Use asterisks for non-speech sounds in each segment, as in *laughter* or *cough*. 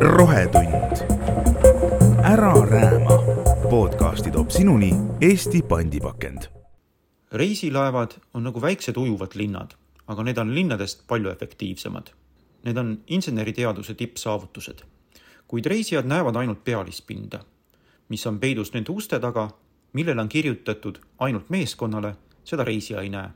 rohetund. ära rääma. podcasti toob sinuni Eesti pandipakend. reisilaevad on nagu väiksed ujuvad linnad, aga need on linnadest palju efektiivsemad. Need on inseneriteaduse tippsaavutused. kuid reisijad näevad ainult pealispinda, mis on peidus nende uste taga, millele on kirjutatud ainult meeskonnale, seda reisija ei näe.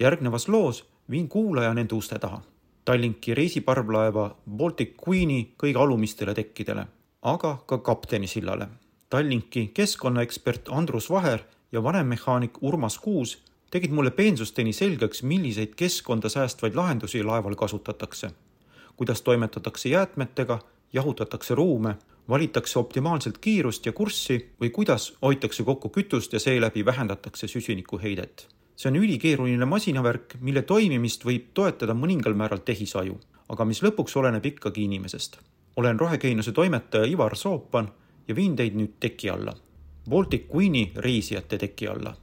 järgnevas loos viin kuulaja nende uste taha Tallinki reisiparvlaeva Baltic Queeni kõige alumistele tekkidele, aga ka kaptenisillale. Tallinki keskkonnaekspert Andrus Vaher ja vanemehaanik Urmas Kuus tegid mulle peensusteni selgeks, milliseid keskkonda säästvaid lahendusi laeval kasutatakse. kuidas toimetatakse jäätmetega, jahutatakse ruume, valitakse optimaalselt kiirust ja kurssi või kuidas hoitakse kokku kütust ja seeläbi vähendatakse süsinikuheidet see on ülikeeruline masinavärk, mille toimimist võib toetada mõningal määral tehisaju, aga mis lõpuks oleneb ikkagi inimesest. olen Rohekeinuse toimetaja Ivar Soopan ja viin teid nüüd teki alla. Baltic Queeni reisijate teki alla.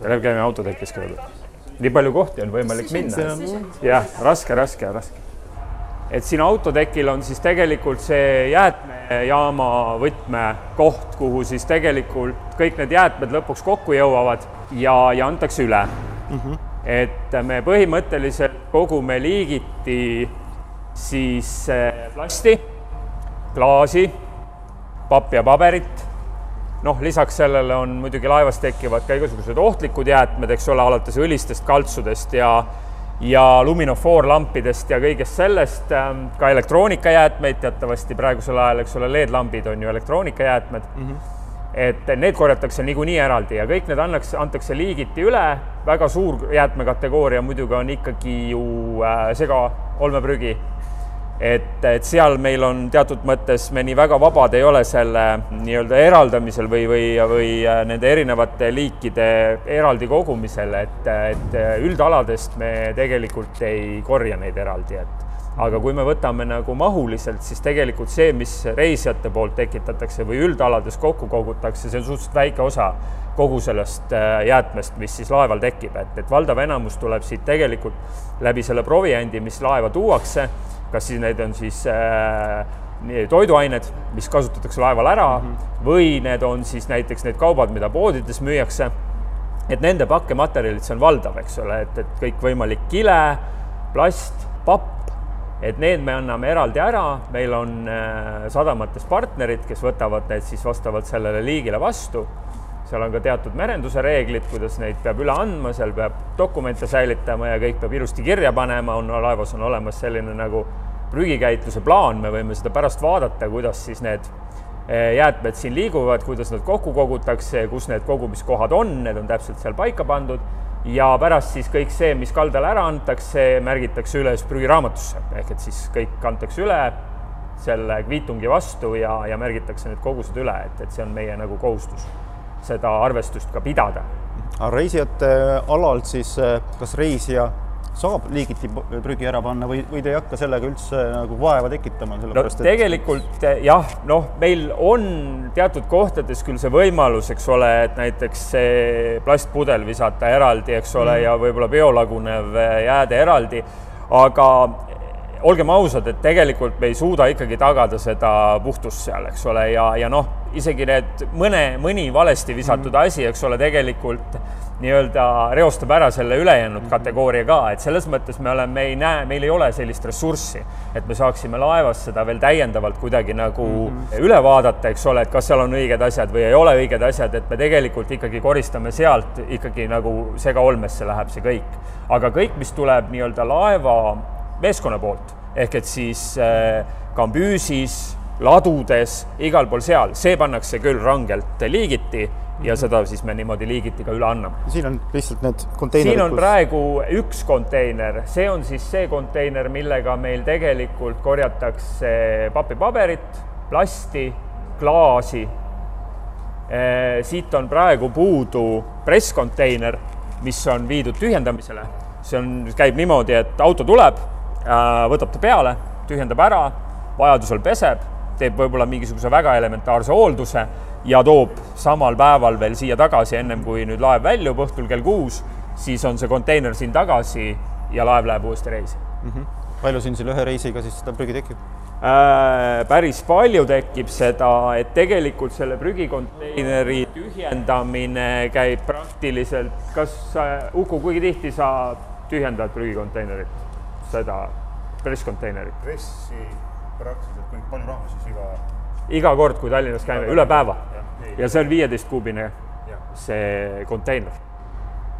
me käime autotekis kõigepealt. nii palju kohti on võimalik minna. jah, raske, raske, raske. et siin autotekil on siis tegelikult see jäätmejaama võtmekoht, kuhu siis tegelikult kõik need jäätmed lõpuks kokku jõuavad ja, ja antakse üle mm. -hmm. et me põhimõtteliselt kogume liigiti siis eh, plasti, klaasi, pappi ja paberit. noh, lisaks sellele on muidugi laevas tekivad ka igasugused ohtlikud jäätmed, eks ole, alates õlistest, kaltsudest ja ja luminofoorlampidest ja kõigest sellest, ähm, ka elektroonikajäätmeid teatavasti praegusel ajal, eks ole, LED-lambid on ju elektroonikajäätmed mm. -hmm et need korjatakse niikuinii eraldi ja kõik need annaks, antakse liigiti üle, väga suur jäätmekategooria muidugi on ikkagi ju äh, segaolmeprügi. et, et seal meil on teatud mõttes me nii väga vabad ei ole selle nii-öelda eraldamisel või, või, või äh, nende erinevate liikide eraldi kogumisel, et, et üldaladest me tegelikult ei korja neid eraldi, et aga kui me võtame nagu mahuliselt, siis tegelikult see, mis reisijate poolt tekitatakse või üldalades kokku kogutakse, see on suhteliselt väike osa kogu sellest äh, jäätmest, mis siis laeval tekib, et, et valdav enamus tuleb siit tegelikult läbi selle proviandi, mis laeva tuuakse, kas siis need on siis äh, toiduained, mis kasutatakse laeval ära mm -hmm. või need on siis näiteks need kaubad, mida poodides müüakse. et nende pakkematerjalid, see on valdav, eks ole, et, et kõikvõimalik kile, plast, papp, et need me anname eraldi ära, meil on äh, sadamates partnerid, kes võtavad need siis vastavalt sellele liigile vastu. seal on ka teatud merenduse reeglid, kuidas neid peab üle andma, seal peab dokumente säilitama ja kõik peab ilusti kirja panema, on laevas on olemas selline nagu prügikäitluse plaan, me võime seda pärast vaadata, kuidas siis need äh, jäätmed siin liiguvad, kuidas nad kokku kogutakse, kus need kogumiskohad on, need on täpselt seal paika pandud ja pärast siis kõik see, mis kaldale ära antakse, märgitakse üles prügiraamatusse ehk et siis kõik antakse üle selle kviitungi vastu ja, ja märgitakse need kogused üle, et, et see on meie nagu kohustus seda arvestust ka pidada. reisijate alalt siis kas reisija saab liigiti prügi ära panna või, või te ei hakka sellega üldse nagu vaeva tekitama? no et... tegelikult jah, noh, meil on teatud kohtades küll see võimalus, eks ole, et näiteks see plastpudel visata eraldi, eks ole mm., ja võib-olla biolagunev jääde eraldi, aga olgem ausad, et tegelikult me ei suuda ikkagi tagada seda puhtust seal, eks ole, ja, ja noh, isegi need mõne, mõni valesti visatud mm. asi, eks ole, tegelikult nii-öelda reostab ära selle ülejäänud kategooria ka, et selles mõttes me oleme, me ei näe, meil ei ole sellist ressurssi, et me saaksime laevas seda veel täiendavalt kuidagi nagu mm -hmm. üle vaadata, eks ole, et kas seal on õiged asjad või ei ole õiged asjad, et me tegelikult ikkagi koristame sealt ikkagi nagu segaolmesse läheb see kõik. aga kõik, mis tuleb nii-öelda laeva meeskonna poolt, ehk et siis äh, kambüüsis, ladudes, igal pool seal, see pannakse küll rangelt liigiti ja seda siis me niimoodi liigiti ka üle anname. siin on lihtsalt need konteinerid. siin on kus... praegu üks konteiner, see on siis see konteiner, millega meil tegelikult korjatakse papipaberit, plasti, klaasi. siit on praegu puudu presskonteiner, mis on viidud tühjendamisele. see on, käib niimoodi, et auto tuleb, võtab ta peale, tühjendab ära, vajadusel peseb, teeb võib-olla mingisuguse väga elementaarse hoolduse ja toob samal päeval veel siia tagasi, ennem kui nüüd laev väljub õhtul kell kuus, siis on see konteiner siin tagasi ja laev läheb uuesti reisi. Palju siin selle ühe reisiga siis seda prügi tekib? Äh, päris palju tekib seda, et tegelikult selle prügikonteineri tühjendamine käib praktiliselt, kas sa, Uku, kui tihti sa tühjendad prügikonteinerit, seda presskonteinerit? pressi praktiliselt, kui palju raha siis iga iga kord, kui Tallinnas käime, üle päeva ja see on viieteist kuubine Jah. see konteiner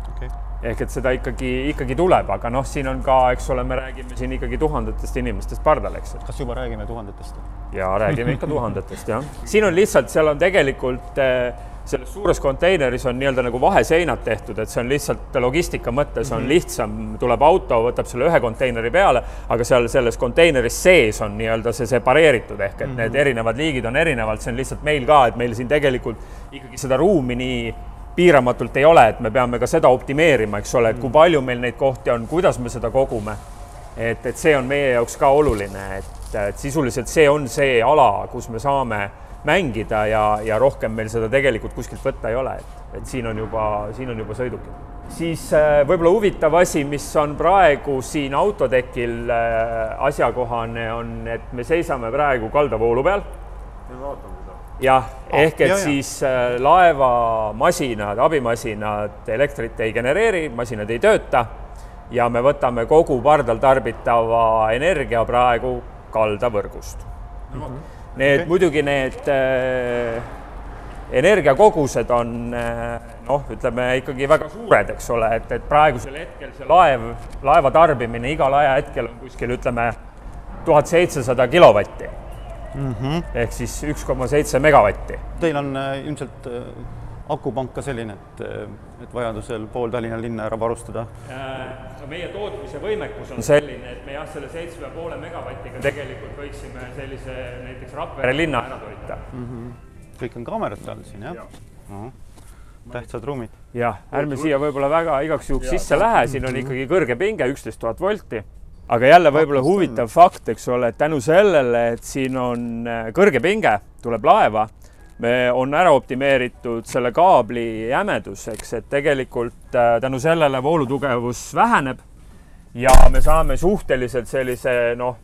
okei okay., ehk et seda ikkagi, ikkagi tuleb, aga noh, siin on ka, eks ole, me räägime siin ikkagi tuhandetest inimestest pardal, eks, et kas juba räägime tuhandetest? ja räägime ikka tuhandetest, jah. *laughs* siin on lihtsalt, seal on tegelikult eh, selles suures konteineris on nii-öelda nagu vaheseinad tehtud, et see on lihtsalt logistika mõttes on lihtsam, tuleb auto, võtab selle ühe konteineri peale, aga seal selles konteineris sees on nii-öelda see separeeritud ehk et need erinevad liigid on erinevalt, see on lihtsalt meil ka, et meil siin tegelikult ikkagi seda ruumi nii piiramatult ei ole, et me peame ka seda optimeerima, eks ole, et kui palju meil neid kohti on, kuidas me seda kogume. et, et see on meie jaoks ka oluline, et, et sisuliselt see on see ala, kus me saame mängida ja, ja rohkem meil seda tegelikult kuskilt võtta ei ole, et, et siin on juba, siin on juba sõidukid. siis äh, võib-olla huvitav asi, mis on praegu siin autotekil äh, asjakohane, on, et me seisame praegu kaldavoolu peal jah, ehk et ja, ja. siis äh, laevamasinad, abimasinad elektrit ei genereeri, masinad ei tööta ja me võtame kogu pardal tarbitava energia praegu kaldavõrgust. Need okay. muidugi need äh, energiakogused on äh, noh, ütleme ikkagi väga suured, eks ole, et, et praegusel hetkel see laev, laeva tarbimine igal ajahetkel on kuskil ütleme tuhat seitsesada kilovatti mm. -hmm. ehk siis üks koma seitse megavatti. Teil on äh, ilmselt äh, akupank ka selline, et, äh, et vajadusel pool Tallinna linna ära varustada. no meie tootmise võimekus on selline, et me jah, selle seitsme poole megavatiga tegelikult võiksime sellise näiteks Rakvere linna ära toita. kõik on kaamerate all siin, jah ja.? tähtsad ruumid. jah, ärme siia võib-olla väga igaks juhuks sisse lähe, siin on ikkagi kõrge pinge, üksteist tuhat volti. aga jälle võib-olla huvitav fakt, eks ole, et tänu sellele, et siin on äh, kõrge pinge, tuleb laeva, me on ära optimeeritud selle kaabli jämedus, eks, et tegelikult äh, tänu sellele voolutugevus väheneb ja me saame suhteliselt sellise noh,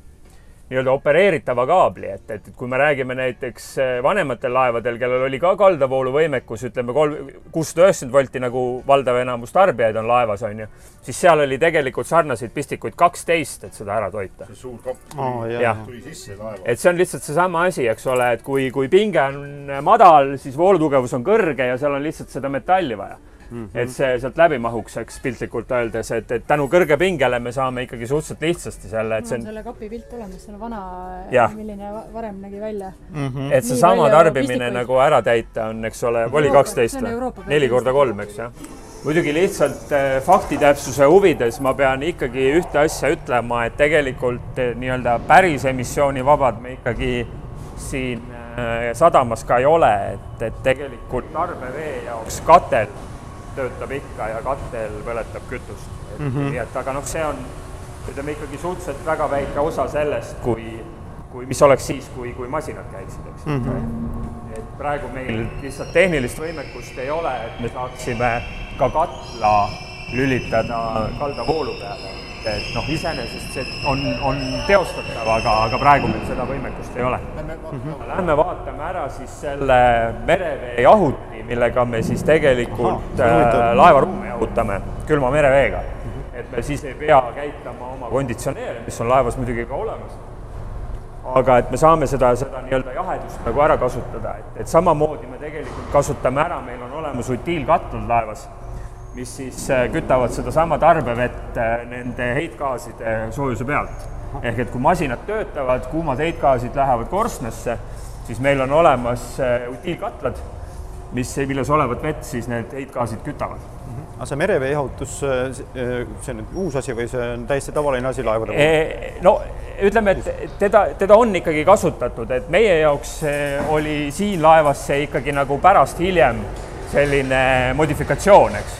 nii-öelda opereeritava kaabli, et, et kui me räägime näiteks eh, vanematel laevadel, kellel oli ka kaldavooluvõimekus, ütleme kolm, kuussada üheksakümmend volti nagu valdav enamus tarbijaid on laevas, on ju, siis seal oli tegelikult sarnaseid pistikuid kaksteist, et seda ära toita. see suur kapp jah. Jah. tuli sisse laeva. et see on lihtsalt seesama asi, eks ole, et kui, kui pinge on madal, siis voolutugevus on kõrge ja seal on lihtsalt seda metalli vaja mm. -hmm. et see sealt läbi mahuks, eks piltlikult öeldes, et, et tänu kõrge pingele me saame ikkagi suhteliselt lihtsasti selle, et mul see on on selle kapi pilt olemas, see on vana milline va- varem nägi välja. et Nii seesama palju tarbimine nagu ära täita on, eks ole, oli kaksteist või neli korda kolm, eks jah. muidugi lihtsalt eh, faktitäpsuse huvides ma pean ikkagi ühte asja ütlema, et tegelikult eh, nii-öelda päris emissioonivabad me ikkagi siin eh, sadamas ka ei ole, et, et tegelikult tarbevee jaoks katel töötab ikka ja katel põletab kütust. et mm -hmm. et aga noh, see on ütleme ikkagi suhteliselt väga väike osa sellest, kui, kui, mis oleks siis, kui, kui masinad käiksid, eks mm. -hmm. et praegu meil lihtsalt tehnilist võimekust ei ole, et me saaksime ka katla lülitada kaldavoolu peale. et noh, iseenesest see on, on teostatav, aga, aga praegu meil seda võimekust ei ole. Lähme vaatame ära siis selle merevee jahuti, millega me siis tegelikult huvitav. äh, laevaruume jahutame külma mereveega. et me siis ei pea käitama oma konditsioneere, mis on laevas muidugi ka olemas aga et me saame seda, seda nii-öelda jahedust nagu ära kasutada, et, et samamoodi me tegelikult kasutame ära, meil on olemas utiilkatlad laevas, mis siis äh, kütavad sedasama tarbevett äh, nende heitgaaside soojuse pealt. ehk et kui masinad töötavad, kuumad heitgaasid lähevad korstnasse, siis meil on olemas utiilkatlad, mis, milles olevat vett siis need heitgaasid kütavad. aga see mereveejahutus, see on nüüd uus asi või see on täiesti tavaline asi laevade puhul? E, no ütleme, et teda, teda on ikkagi kasutatud, et meie jaoks eh, oli siin laevas see ikkagi nagu pärast hiljem selline modifikatsioon, eks.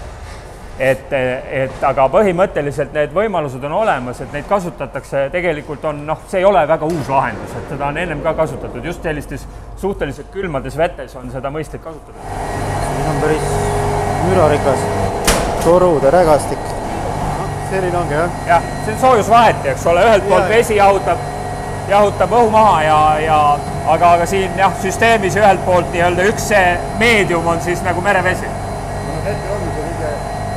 et, et aga põhimõtteliselt need võimalused on olemas, et neid kasutatakse, tegelikult on noh, see ei ole väga uus lahendus, et seda on ennem ka kasutatud, just sellistes suhteliselt külmades vetes on seda mõistlik kasutada. siin on päris mürarikas torude rägastik. selline ongi jah jah, see on soojusvaheti, eks ole, ühelt poolt vesi jahutab, jahutab õhu maha ja, ja aga, aga siin jah, süsteemis ühelt poolt nii-öelda üks see meedium on siis nagu merevesi. no hetkel on see kõige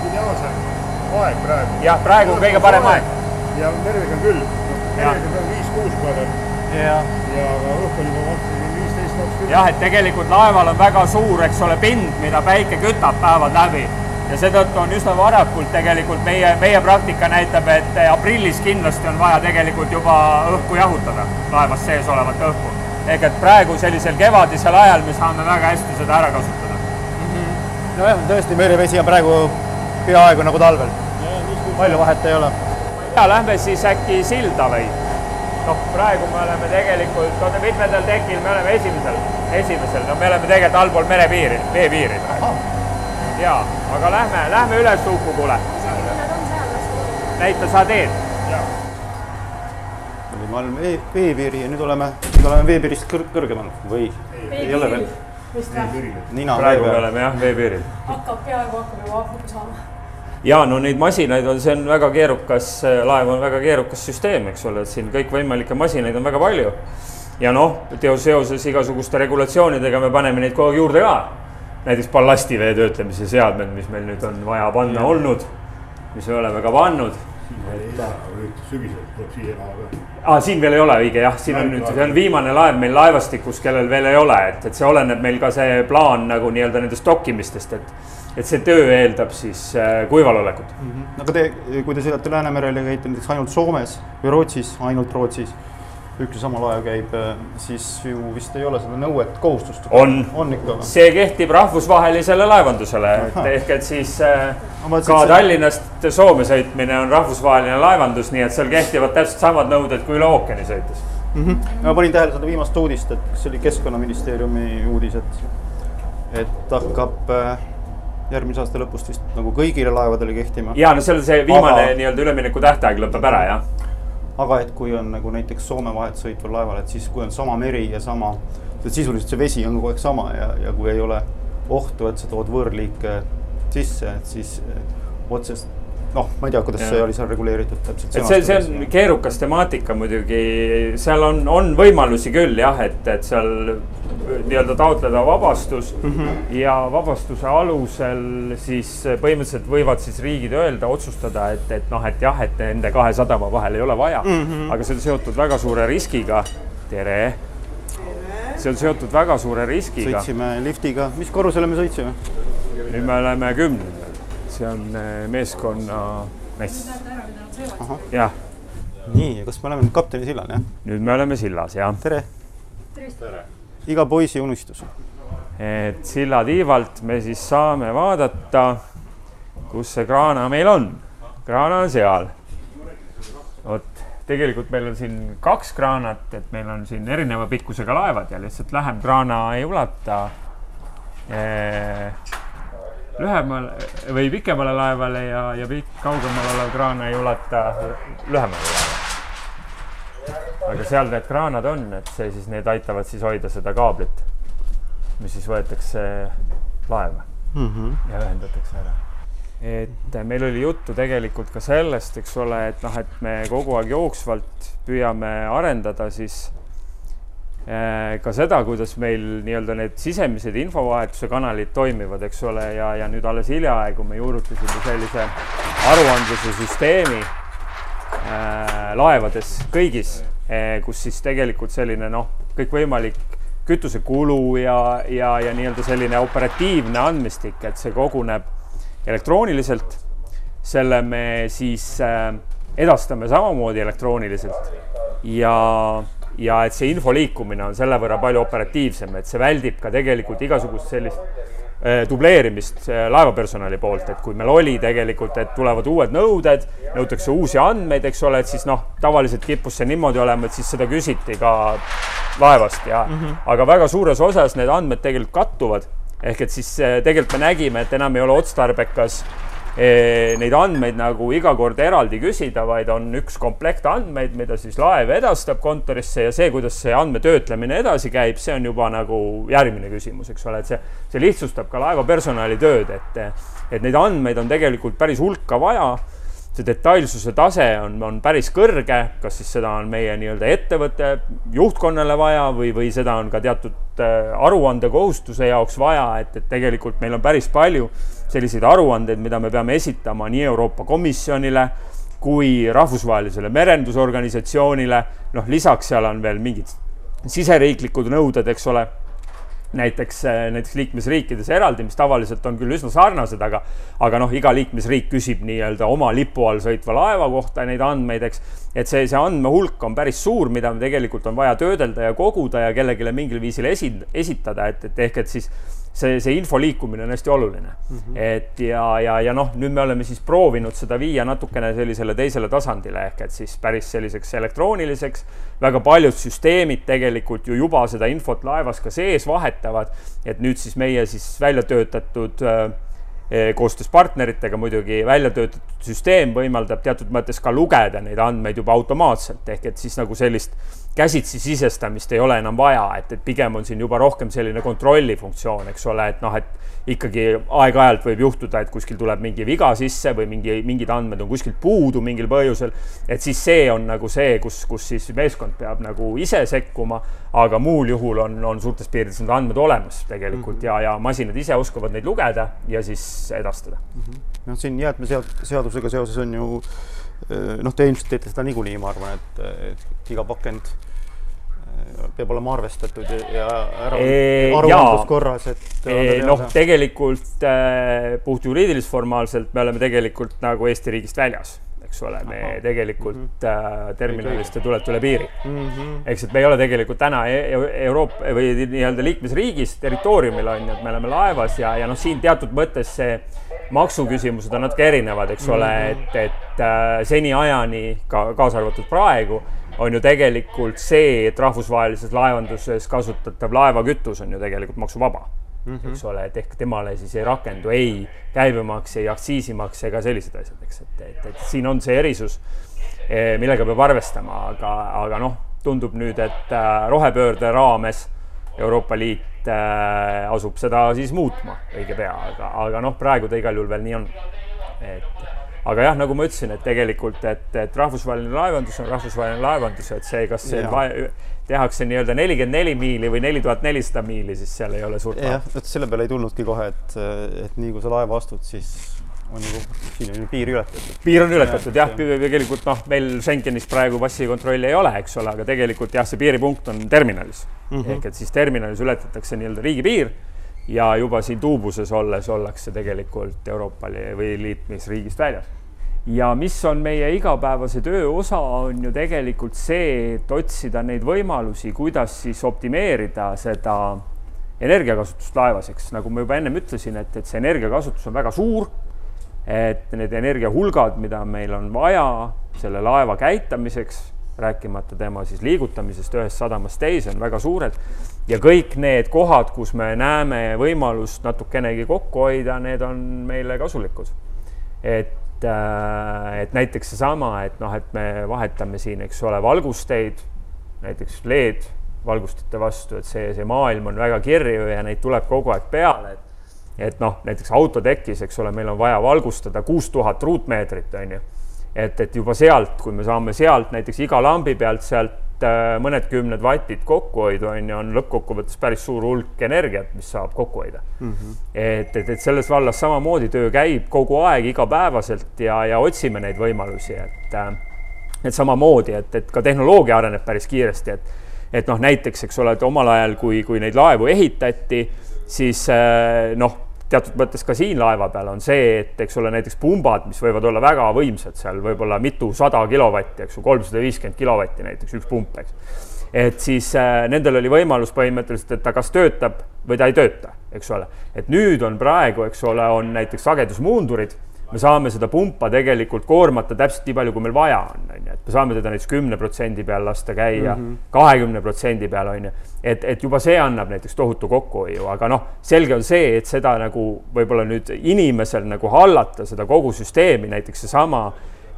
ideaalsem aeg praegu. jah, praegu on kõige parem aeg. ja merega küll, Jah. merega on viis-kuus korda ja ja aga õhk on juba vaata viisteist, kakskümmend. jah, et tegelikult laeval on väga suur, eks ole, pind, mida päike kütab päevad läbi ja seetõttu on üsna varakult tegelikult meie, meie praktika näitab, et aprillis kindlasti on vaja tegelikult juba õhku jahutada, laevas sees olevat õhku. ehk et praegu sellisel kevadisel ajal me saame väga hästi seda ära kasutada. nojah, tõesti merevesi on praegu peaaegu nagu talvel. Palju vahet ei ole. ja lähme siis äkki silda või? noh, praegu me oleme tegelikult, oota, mitmendal tekil me oleme esimesel, esimesel, no me oleme tegelikult allpool merepiiri, veepiiri praegu. ja, aga lähme, lähme üles Ukukule. näita sa teed. olime all vee, veepiiri ja nüüd oleme, nüüd oleme veepiirist kõr-, kõrgemal või ei ole veel? vist nina praegu me oleme jah, veepiiril. hakkab, peaaegu hakkab juba hakkama saama. Ja no neid masinaid on, see on väga keerukas, laev on väga keerukas süsteem, eks ole, et siin kõikvõimalikke masinaid on väga palju. ja noh, seoses igasuguste regulatsioonidega me paneme neid kogu aeg juurde ka. näiteks ballastivee töötlemise seadmed, mis meil nüüd on vaja panna olnud, mis me oleme ka pannud sügisel tuleb siia ka. ah,. siin veel ei ole õige jah, siin on nüüd, see on viimane laev meil laevastikus, kellel veel ei ole, et, et see oleneb meil ka see plaan nagu nii-öelda nendest dokkimistest, et, et see töö eeldab siis äh, kuival olekut. aga te, kui te sõidate Läänemerel ja käite näiteks ainult Soomes või Rootsis, ainult Rootsis, üks ja sama laev käib, siis ju vist ei ole seda nõuet, kohustust. On. on ikka see kehtib rahvusvahelisele laevandusele, et ehk et siis äh, mõtlesin, ka see- Tallinnast Soome sõitmine on rahvusvaheline laevandus, nii et seal kehtivad täpselt samad nõuded kui üle ookeani sõites. ma panin tähele seda viimast uudist, et see oli Keskkonnaministeeriumi uudis, et, et hakkab äh, järgmise aasta lõpust vist nagu kõigile laevadele kehtima. ja no seal see viimane Aga- nii-öelda ülemineku tähtaeg lõpeb ära jah. aga et kui on nagu näiteks Soome vahet sõitval laeval, et siis kui on sama meri ja sama, sisuliselt see vesi on kogu aeg sama ja, ja kui ei ole ohtu, et sa tood võõrliike sisse, et siis otsest, noh, ma ei tea, kuidas Jah. see oli seal reguleeritud täpselt. et see, see on keerukas temaatika muidugi, seal on, on võimalusi küll jah, et, et seal nii-öelda taotleda vabastus mm -hmm. ja vabastuse alusel siis põhimõtteliselt võivad siis riigid öelda, otsustada, et, et noh, et jah, et nende kahe sadama vahel ei ole vaja mm, -hmm. aga see on seotud väga suure riskiga. tere. see on seotud väga suure riskiga. sõitsime liftiga, mis korrusele me sõitsime? nüüd me oleme kümnendal, see on eh, meeskonna mess. jah, nii, ja kas me oleme nüüd kapteni sillal, jah? nüüd me oleme sillas jah tere. iga poisi unistus. et silla tiivalt me siis saame vaadata, kus see kraana meil on. kraana on seal. vot tegelikult meil on siin kaks kraanat, et meil on siin erineva pikkusega laevad ja lihtsalt lähem kraana ei ulata eh, lühemale või pikemale laevale ja, ja pikk, kaugemal olev kraan ei ulata lühemale laevale. aga seal need kraanad on, et see siis, need aitavad siis hoida seda kaablit, mis siis võetakse laeva Mm -hmm. ja ühendatakse ära. et meil oli juttu tegelikult ka sellest, eks ole, et noh, et me kogu aeg jooksvalt püüame arendada siis ka seda, kuidas meil nii-öelda need sisemised infovahetuse kanalid toimivad, eks ole, ja, ja nüüd alles hiljaaegu me juurutasime sellise aruandluse süsteemi äh, laevades kõigis äh,, kus siis tegelikult selline noh, kõikvõimalik kütusekulu ja, ja, ja nii-öelda selline operatiivne andmestik, et see koguneb elektrooniliselt. selle me siis äh, edastame samamoodi elektrooniliselt ja, ja et see info liikumine on selle võrra palju operatiivsem, et see väldib ka tegelikult igasugust sellist eh, dubleerimist eh, laevapersonali poolt, et kui meil oli tegelikult, et tulevad uued nõuded, nõutakse uusi andmeid, eks ole, et siis noh, tavaliselt kippus see niimoodi olema, et siis seda küsiti ka laevast ja mm, -hmm. aga väga suures osas need andmed tegelikult kattuvad. ehk et siis eh, tegelikult me nägime, et enam ei ole otstarbekas neid andmeid nagu iga kord eraldi küsida, vaid on üks komplekt andmeid, mida siis laev edastab kontorisse ja see, kuidas see andmetöötlemine edasi käib, see on juba nagu järgmine küsimus, eks ole, et see, see lihtsustab ka laeva personali tööd, et, et neid andmeid on tegelikult päris hulka vaja. See detailsuse tase on, on päris kõrge, kas siis seda on meie nii-öelda ettevõtte juhtkonnale vaja või, või seda on ka teatud äh, aruandekohustuse jaoks vaja, et, et tegelikult meil on päris palju selliseid aruandeid, mida me peame esitama nii Euroopa Komisjonile kui rahvusvahelisele merendusorganisatsioonile, noh, lisaks seal on veel mingid siseriiklikud nõuded, eks ole näiteks, äh, näiteks liikmesriikides eraldi, mis tavaliselt on küll üsna sarnased, aga, aga noh, iga liikmesriik küsib nii-öelda oma lipu all sõitva laeva kohta neid andmeid, eks. et see, see andmehulk on päris suur, mida tegelikult on vaja töödelda ja koguda ja kellelegi mingil viisil esi-, esitada, et, et ehk et siis see, see info liikumine on hästi oluline mm. -hmm. et ja, ja, ja noh, nüüd me oleme siis proovinud seda viia natukene sellisele teisele tasandile ehk et siis päris selliseks elektrooniliseks. väga paljud süsteemid tegelikult ju juba seda infot laevas ka sees vahetavad, et nüüd siis meie siis välja töötatud äh, Eh, koostöös partneritega muidugi välja töötatud süsteem võimaldab teatud mõttes ka lugeda neid andmeid juba automaatselt, ehk et siis nagu sellist käsitsi sisestamist ei ole enam vaja, et, et pigem on siin juba rohkem selline kontrolli funktsioon, eks ole, et noh, et ikkagi aeg-ajalt võib juhtuda, et kuskil tuleb mingi viga sisse või mingi, mingid andmed on kuskilt puudu mingil põhjusel. et siis see on nagu see, kus, kus siis meeskond peab nagu ise sekkuma, aga muul juhul on, on suurtes piirides need andmed olemas tegelikult mm -hmm. ja, ja masinad ise oskavad neid lugeda ja siis edastada mm. -hmm. noh, siin jäätmeseadusega seoses on ju noh, te ilmselt teete seda niikuinii, ma arvan, et, et iga pakend peab olema arvestatud ja ära aruandluskorras, et. noh, tegelikult äh, puhtjuriidiliselt formaalselt me oleme tegelikult nagu Eesti riigist väljas, eks ole, me Aha. tegelikult mm -hmm. äh, terminalist te tulete üle piiri mm. -hmm. eks, et me ei ole tegelikult täna e Euroopa või nii-öelda liikmesriigis territooriumil on ju, et me oleme laevas ja, ja noh, siin teatud mõttes see maksuküsimused on natuke erinevad, eks ole mm, -hmm. et, et äh, seniajani ka kaasa arvatud praegu on ju tegelikult see, et rahvusvahelises laevanduses kasutatav laevakütus on ju tegelikult maksuvaba mm. -hmm. eks ole, et ehk temale siis ei rakendu ei käibemaks, ei aktsiisimaks ega sellised asjad, eks, et, et, et siin on see erisus, eh, millega peab arvestama, aga, aga noh, tundub nüüd, et äh, rohepöörde raames Euroopa Liit äh, asub seda siis muutma õige pea, aga, aga noh, praegu ta igal juhul veel nii on. et aga jah, nagu ma ütlesin, et tegelikult, et, et rahvusvaheline laevandus on rahvusvaheline laevandus, et see, kas see tehakse nii-öelda nelikümmend neli miili või neli tuhat nelisada miili, siis seal ei ole suurt. jah, vot selle peale ei tulnudki kohe, et, et nii kui sa laeva astud, siis on ju, siin on ju piir ületatud. piir on ületatud jah ja., tegelikult noh, meil Schengenis praegu passikontrolli ei ole, eks ole, aga tegelikult jah, see piiripunkt on terminalis mm. -hmm. ehk et siis terminalis ületatakse nii-öelda riigipiir ja juba siin tuubuses olles ollakse tegelikult Euroopa või liitmisriigist väljas. ja mis on meie igapäevase töö osa, on ju tegelikult see, et otsida neid võimalusi, kuidas siis optimeerida seda energiakasutust laevas, eks nagu ma juba ennem ütlesin, et, et see energiakasutus on väga suur. et need energiahulgad, mida meil on vaja selle laeva käitamiseks rääkimata tema siis liigutamisest ühest sadamast teise, on väga suured. ja kõik need kohad, kus me näeme võimalust natukenegi kokku hoida, need on meile kasulikud. et, äh, et näiteks seesama, et noh, et me vahetame siin, eks ole, valgusteid, näiteks LED valgustite vastu, et see, see maailm on väga kirju ja neid tuleb kogu aeg peale, et et noh, näiteks autotekis, eks ole, meil on vaja valgustada kuus tuhat ruutmeetrit, on ju et, et juba sealt, kui me saame sealt näiteks iga lambi pealt sealt äh, mõned kümned vatid kokkuhoidu on ju, on lõppkokkuvõttes päris suur hulk energiat, mis saab kokku hoida mm. -hmm. et, et, et selles vallas samamoodi töö käib kogu aeg, igapäevaselt ja, ja otsime neid võimalusi, et äh, et samamoodi, et, et ka tehnoloogia areneb päris kiiresti, et et noh, näiteks, eks ole, et omal ajal, kui, kui neid laevu ehitati, siis äh, noh teatud mõttes ka siin laeva peal on see, et eks ole, näiteks pumbad, mis võivad olla väga võimsad, seal võib-olla mitusada kilovatti, eks ju, kolmsada viiskümmend kilovatti näiteks üks pump, eks. et siis äh, nendel oli võimalus põhimõtteliselt, et ta kas töötab või ta ei tööta, eks ole. et nüüd on praegu, eks ole, on näiteks sagedusmuundurid me saame seda pumpa tegelikult koormata täpselt nii palju, kui meil vaja on, on ju, et me saame teda näiteks kümne protsendi peal lasta käia, mhm. kahekümne protsendi peal, on ju. et, et juba see annab näiteks tohutu kokkuhoiu, aga noh, selge on see, et seda nagu võib-olla nüüd inimesel nagu hallata seda kogu süsteemi, näiteks seesama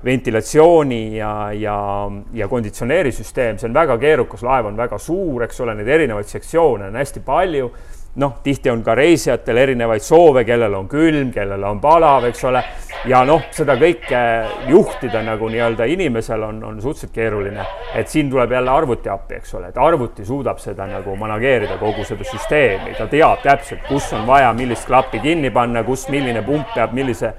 ventilatsiooni ja, ja, ja konditsioneerisüsteem, see on väga keerukas, laev on väga suur, eks ole, neid erinevaid sektsioone on hästi palju noh, tihti on ka reisijatel erinevaid soove, kellel on külm, kellel on palav, eks ole. ja noh, seda kõike juhtida nagu nii-öelda inimesel on, on suhteliselt keeruline. et siin tuleb jälle arvuti appi, eks ole, et arvuti suudab seda nagu manageerida, kogu seda süsteemi, ta teab täpselt, kus on vaja millist klappi kinni panna, kus milline pump peab millise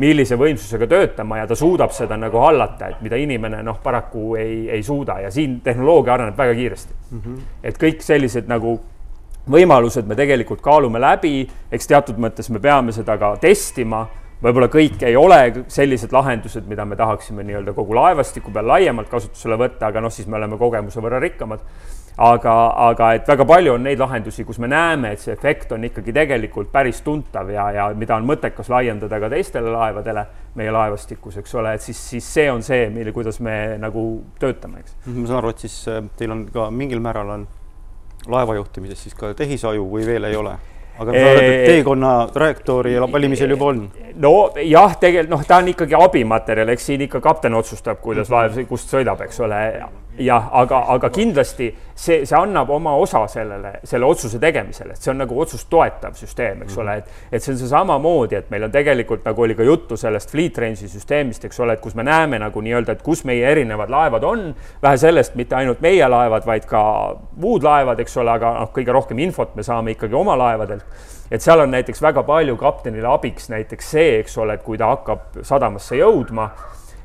millise võimsusega töötama ja ta suudab seda nagu hallata, et mida inimene noh, paraku ei, ei suuda ja siin tehnoloogia areneb väga kiiresti mm. -hmm. et kõik sellised nagu võimalused me tegelikult kaalume läbi, eks teatud mõttes me peame seda ka testima, võib-olla kõik ei ole sellised lahendused, mida me tahaksime nii-öelda kogu laevastiku peal laiemalt kasutusele võtta, aga noh, siis me oleme kogemuse võrra rikkamad. Aga, aga et väga palju on neid lahendusi, kus me näeme, et see efekt on ikkagi tegelikult päris tuntav ja, ja mida on mõttekas laiendada ka teistele laevadele meie laevastikus, eks ole, et siis, siis see on see, mille, kuidas me nagu töötame, eks. ma saan aru, et siis äh, teil on ka mingil määral on laeva juhtimises siis ka tehisaju või veel ei ole? aga teekonna trajektoori valimisel juba on? no jah, tegelikult noh, ta on ikkagi abimaterjal, eks siin ikka kapten otsustab, kuidas laev, kust sõidab, eks ole jah, aga, aga kindlasti see, see annab oma osa sellele, selle otsuse tegemisele, et see on nagu otsust toetav süsteem, eks mm -hmm. ole, et, et see on see samamoodi, et meil on tegelikult nagu oli ka juttu sellest fleet range'i süsteemist, eks ole, et kus me näeme nagu nii-öelda, et kus meie erinevad laevad on, vähe sellest, mitte ainult meie laevad, vaid ka muud laevad, eks ole, aga noh, kõige rohkem infot me saame ikkagi oma laevadelt et seal on näiteks väga palju kaptenile abiks näiteks see, eks ole, et kui ta hakkab sadamasse jõudma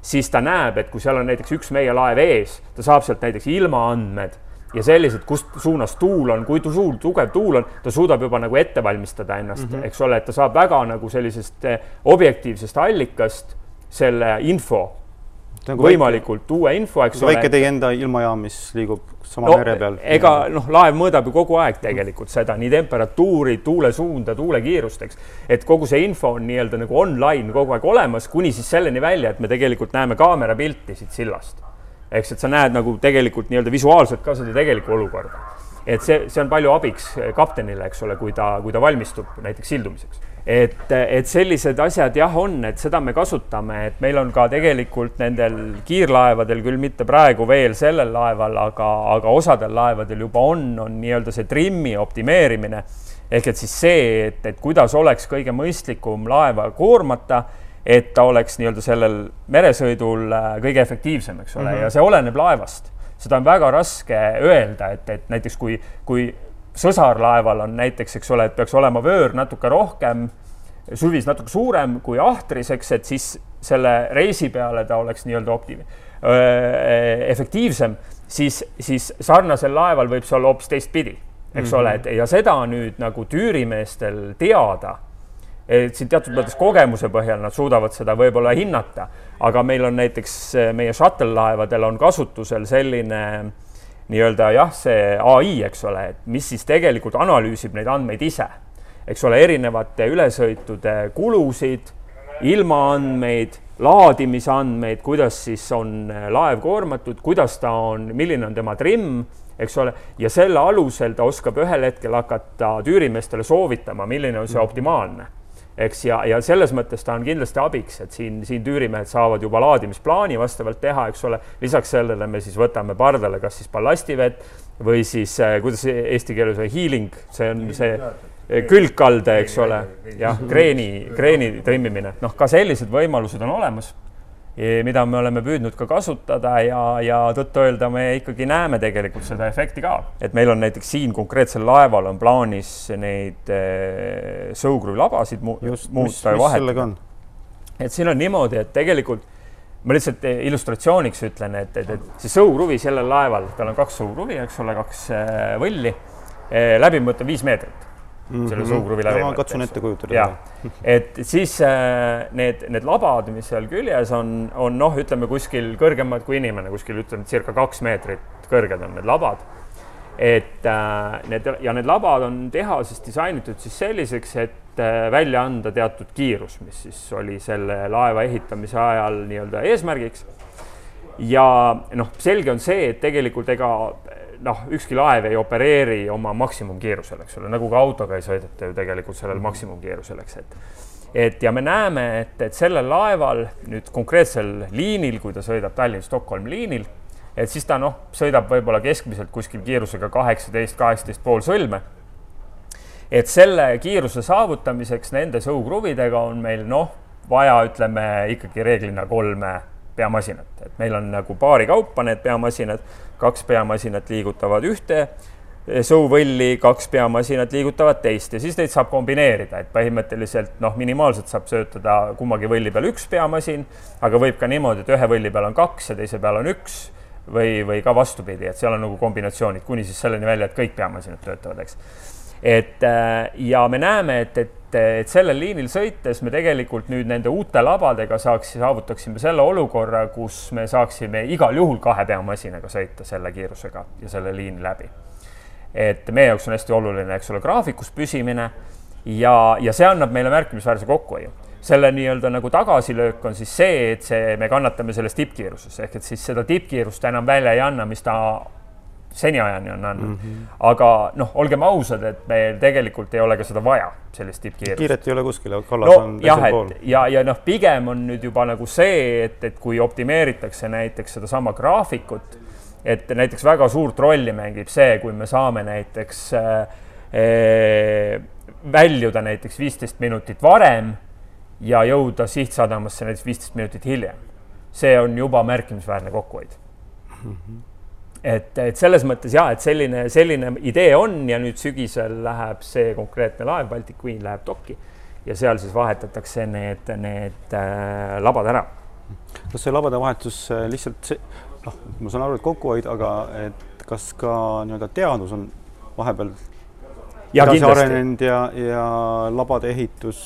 siis ta näeb, et kui seal on näiteks üks meie laev ees, ta saab sealt näiteks ilmaandmed ja sellised, kust suunas tuul on, kui suur tugev tuul on, ta suudab juba nagu ette valmistada ennast mm, -hmm. eks ole, et ta saab väga nagu sellisest eh, objektiivsest allikast selle info nagu võimalikult väike, uue info, eks ole. väike teie enda ilmajaam, mis liigub sama no, mere peal. ega noh, laev mõõdab ju kogu aeg tegelikult seda nii temperatuuri, tuule suunda, tuule kiirust, eks. et kogu see info on nii-öelda nagu online kogu aeg olemas, kuni siis selleni välja, et me tegelikult näeme kaamera pilti siit sillast. eks, et sa näed nagu tegelikult nii-öelda visuaalselt ka seda tegelikku olukorda. et see, see on palju abiks kaptenile, eks ole, kui ta, kui ta valmistub näiteks sildumiseks et, et sellised asjad jah, on, et seda me kasutame, et meil on ka tegelikult nendel kiirlaevadel, küll mitte praegu veel sellel laeval, aga, aga osadel laevadel juba on, on nii-öelda see trimmi optimeerimine. ehk et siis see, et, et kuidas oleks kõige mõistlikum laeva koormata, et ta oleks nii-öelda sellel meresõidul äh, kõige efektiivsem, eks ole mm, -hmm. ja see oleneb laevast seda on väga raske öelda, et, et näiteks kui, kui sõsarlaeval on näiteks, eks ole, et peaks olema vöör natuke rohkem, suvis natuke suurem kui ahtris, eks, et siis selle reisi peale ta oleks nii-öelda opti-, efektiivsem, siis, siis sarnasel laeval võib see olla hoopis teistpidi, eks mm -hmm. ole, et ja seda nüüd nagu tüürimeestel teada et siin teatud mõttes kogemuse põhjal nad suudavad seda võib-olla hinnata, aga meil on näiteks meie shuttle laevadel on kasutusel selline äh, nii-öelda jah, see ai, eks ole, et mis siis tegelikult analüüsib neid andmeid ise, eks ole, erinevate ülesõitude kulusid, ilmaandmeid, laadimisandmeid, kuidas siis on laev koormatud, kuidas ta on, milline on tema trimm, eks ole, ja selle alusel ta oskab ühel hetkel hakata tüürimeestele soovitama, milline on see optimaalne eks, ja, ja selles mõttes ta on kindlasti abiks, et siin, siin tüürimehed saavad juba laadimisplaani vastavalt teha, eks ole. lisaks sellele me siis võtame pardale kas siis ballastivett või siis äh, kuidas eesti keeles on healing, see on see külgkalde, eks ole, jah, kreeni, kreeni trimmimine, noh, ka sellised võimalused on olemas mida me oleme püüdnud ka kasutada ja, ja tõtt-öelda me ikkagi näeme tegelikult seda efekti ka, et meil on näiteks siin konkreetsel laeval on plaanis neid äh, sõukruvilabasid mu Just, muuta ja vahetada. et siin on niimoodi, et tegelikult ma lihtsalt eh, illustratsiooniks ütlen, et, et, et see sõukruvi sellel laeval, tal on kaks sõukruvi, eks ole, kaks äh, võlli äh,, läbimõõt on viis meetrit. Selle suukruvi läbi. ma katsun ette kujutada. *laughs* et siis äh, need, need labad, mis seal küljes on, on noh, ütleme kuskil kõrgemad kui inimene, kuskil ütleme circa kaks meetrit kõrged on need labad. et äh, need ja need labad on tehases disainitud siis selliseks, et äh, välja anda teatud kiirus, mis siis oli selle laeva ehitamise ajal nii-öelda eesmärgiks ja noh, selge on see, et tegelikult ega noh, ükski laev ei opereeri oma maksimumkiirusel, eks ole, nagu ka autoga ei sõideta ju tegelikult sellel maksimumkiirusel, eks, et et ja me näeme, et, et sellel laeval nüüd konkreetsel liinil, kui ta sõidab Tallinn-Stockholm liinil, et siis ta noh, sõidab võib-olla keskmiselt kuskil kiirusega kaheksateist, kaheksateist pool sõlme. et selle kiiruse saavutamiseks nende sõukruvidega on meil noh, vaja, ütleme ikkagi reeglina kolme peamasinat, et meil on nagu paari kaupa need peamasinad, kaks peamasinat liigutavad ühte sõuvõlli, kaks peamasinat liigutavad teist. Ja siis neid saab kombineerida, et põhimõtteliselt noh, minimaalselt saab söötada kummagi võlli peal üks peamasin, aga võib ka niimoodi, et ühe võlli peal on kaks ja teise peal on üks või, või ka vastupidi, et seal on nagu kombinatsioonid kuni siis selleni välja, et kõik peamasinad töötavad, eks. et äh, ja me näeme, et, et, et sellel liinil sõites me tegelikult nüüd nende uute labadega saaks, saavutaksime selle olukorra, kus me saaksime igal juhul kahe peamasinaga sõita selle kiirusega ja selle liini läbi et meie jaoks on hästi oluline, eks ole, graafikus püsimine ja, ja see annab meile märkimisväärse kokkuhoiu. selle nii-öelda nagu tagasilöök on siis see, et see, me kannatame selles tippkiiruses ehk et siis seda tippkiirust enam välja ei anna, mis ta seniajani on andnud mm. -hmm. aga noh, olgem ausad, et meil tegelikult ei ole ka seda vaja, sellist tippkiirust. kiiret ei ole kuskil, kallas no, on teisel pool. ja, ja noh, pigem on nüüd juba nagu see, et, et kui optimeeritakse näiteks sedasama graafikut et näiteks väga suurt rolli mängib see, kui me saame näiteks äh, äh, väljuda näiteks viisteist minutit varem ja jõuda sihtsadamasse näiteks viisteist minutit hiljem. see on juba märkimisväärne kokkuhoid mm. -hmm. Et, et selles mõttes ja, et selline, selline idee on ja nüüd sügisel läheb see konkreetne laev, Baltic Queen läheb dokki ja seal siis vahetatakse need, need äh, labad ära. kas see labade vahetus äh, lihtsalt see noh, ma saan aru, et kokkuhoid, aga et kas ka nii-öelda teadus on vahepeal edasi arenenud ja, ja labade ehitus,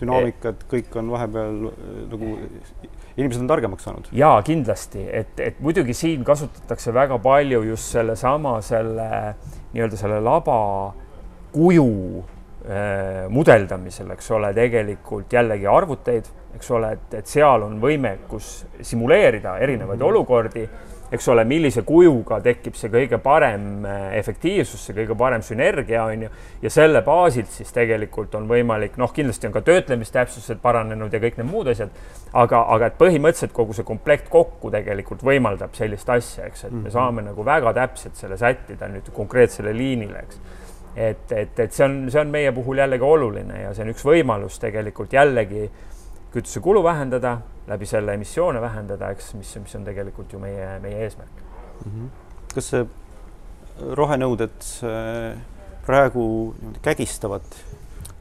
dünaamikad, kõik on vahepeal nagu, inimesed on targemaks saanud. ja kindlasti, et, et muidugi siin kasutatakse väga palju just sellesama selle nii-öelda selle laba kuju äh, mudeldamisel, eks ole, tegelikult jällegi arvuteid eks ole, et, et seal on võimekus simuleerida erinevaid mm -hmm. olukordi, eks ole, millise kujuga tekib see kõige parem äh, efektiivsus, see kõige parem sünergia on ju, ja selle baasilt siis tegelikult on võimalik, noh, kindlasti on ka töötlemistäpsused paranenud ja kõik need muud asjad, aga, aga et põhimõtteliselt kogu see komplekt kokku tegelikult võimaldab sellist asja, eks, et me mhm. saame nagu väga täpselt selle sättida nüüd konkreetsele liinile, eks et, et, et see on, see on meie puhul jällegi oluline ja see on üks võimalus tegelikult jällegi kütusekulu vähendada, läbi selle emissioone vähendada, eks, mis, mis on tegelikult ju meie, meie eesmärk mm. -hmm. kas see rohenõuded praegu kägistavad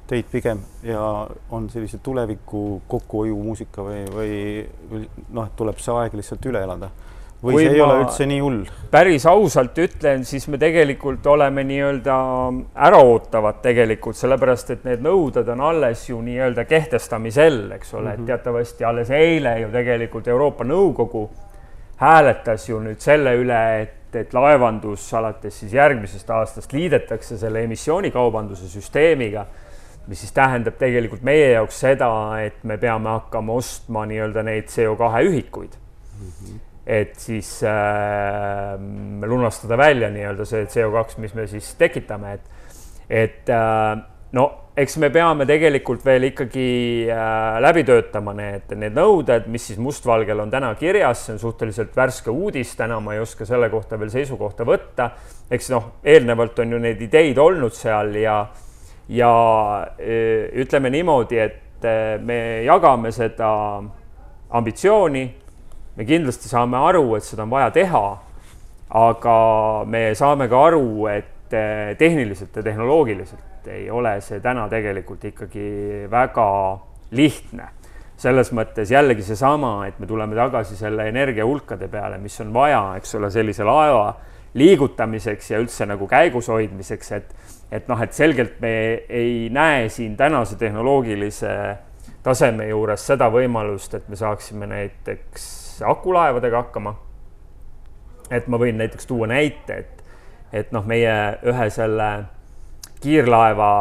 teid pigem ja on sellise tuleviku kokkuhoiumuusika või, või, noh, tuleb see aeg lihtsalt üle elada? Või kui see ei ole üldse nii hull? päris ausalt ütlen, siis me tegelikult oleme nii-öelda äraootavad tegelikult, sellepärast et need nõuded on alles ju nii-öelda kehtestamisel, eks ole mm, -hmm. et mhm. teatavasti alles eile ju tegelikult Euroopa Nõukogu hääletas ju nüüd selle üle, et, et laevandus alates siis järgmisest aastast liidetakse selle emissioonikaubanduse süsteemiga, mis siis tähendab tegelikult meie jaoks seda, et me peame hakkama ostma nii-öelda neid CO2 ühikuid mm. -hmm et siis äh, lunastada välja nii-öelda see CO2, mis me siis tekitame, et, et äh, no eks me peame tegelikult veel ikkagi äh, läbi töötama need, need nõuded, mis siis mustvalgel on täna kirjas, see on suhteliselt värske uudis, täna ma ei oska selle kohta veel seisukohta võtta. eks noh, eelnevalt on ju neid ideid olnud seal ja, ja äh, ütleme niimoodi, et äh, me jagame seda ambitsiooni me kindlasti saame aru, et seda on vaja teha, aga me saame ka aru, et eh, tehniliselt ja tehnoloogiliselt ei ole see täna tegelikult ikkagi väga lihtne. selles mõttes jällegi seesama, et me tuleme tagasi selle energiahulkade peale, mis on vaja, eks ole, sellise laeva liigutamiseks ja üldse nagu käigus hoidmiseks, et, et noh, et selgelt me ei näe siin tänase tehnoloogilise taseme juures seda võimalust, et me saaksime näiteks akulaevadega hakkama. et ma võin näiteks tuua näite, et, et noh, meie ühe selle kiirlaeva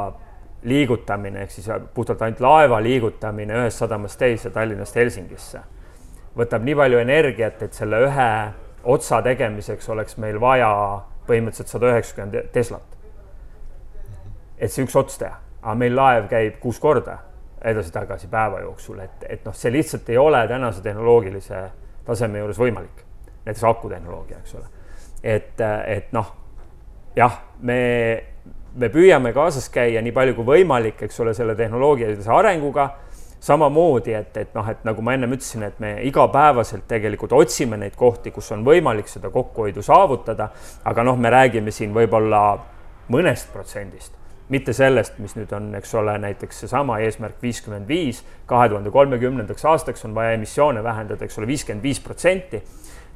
liigutamine ehk siis puhtalt ainult laeva liigutamine ühest sadamast teise Tallinnast Helsingisse võtab nii palju energiat, et selle ühe otsa tegemiseks oleks meil vaja põhimõtteliselt sada üheksakümmend Teslat. et see üks ots teha, aga meil laev käib kuus korda edasi-tagasi päeva jooksul, et, et noh, see lihtsalt ei ole tänase tehnoloogilise taseme juures võimalik. näiteks akutehnoloogia, eks ole. et, et noh, jah, me, me püüame kaasas käia nii palju kui võimalik, eks ole, selle tehnoloogilise arenguga samamoodi, et, et noh, et nagu ma ennem ütlesin, et me igapäevaselt tegelikult otsime neid kohti, kus on võimalik seda kokkuhoidu saavutada, aga noh, me räägime siin võib-olla mõnest protsendist, mitte sellest, mis nüüd on, eks ole, näiteks seesama eesmärk viiskümmend viis, kahe tuhande kolmekümnendaks aastaks on vaja emissioone vähendada, eks ole, viiskümmend viis protsenti.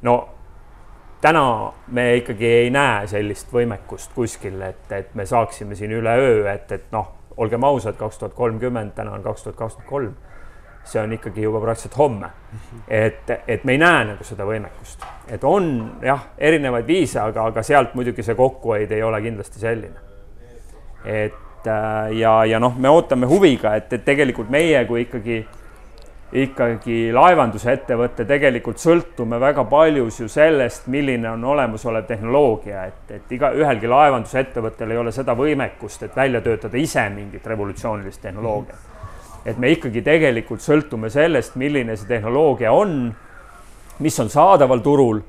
no täna me ikkagi ei näe sellist võimekust kuskil, et, et me saaksime siin üleöö, et, et noh olgem ausad, kaks tuhat kolmkümmend, täna on kaks tuhat kakskümmend kolm. see on ikkagi juba praktiliselt homme. et, et me ei näe nagu seda võimekust, et on jah, erinevaid viise, aga, aga sealt muidugi see kokkuhoid ei ole kindlasti selline. Et äh, ja, ja noh, me ootame huviga, et, et tegelikult meie kui ikkagi ikkagi laevandusettevõte tegelikult sõltume väga paljus ju sellest, milline on olemasolev tehnoloogia, et, et iga, ühelgi laevandusettevõttel ei ole seda võimekust, et välja töötada ise mingit revolutsioonilist tehnoloogiat. et me ikkagi tegelikult sõltume sellest, milline see tehnoloogia on, mis on saadaval turul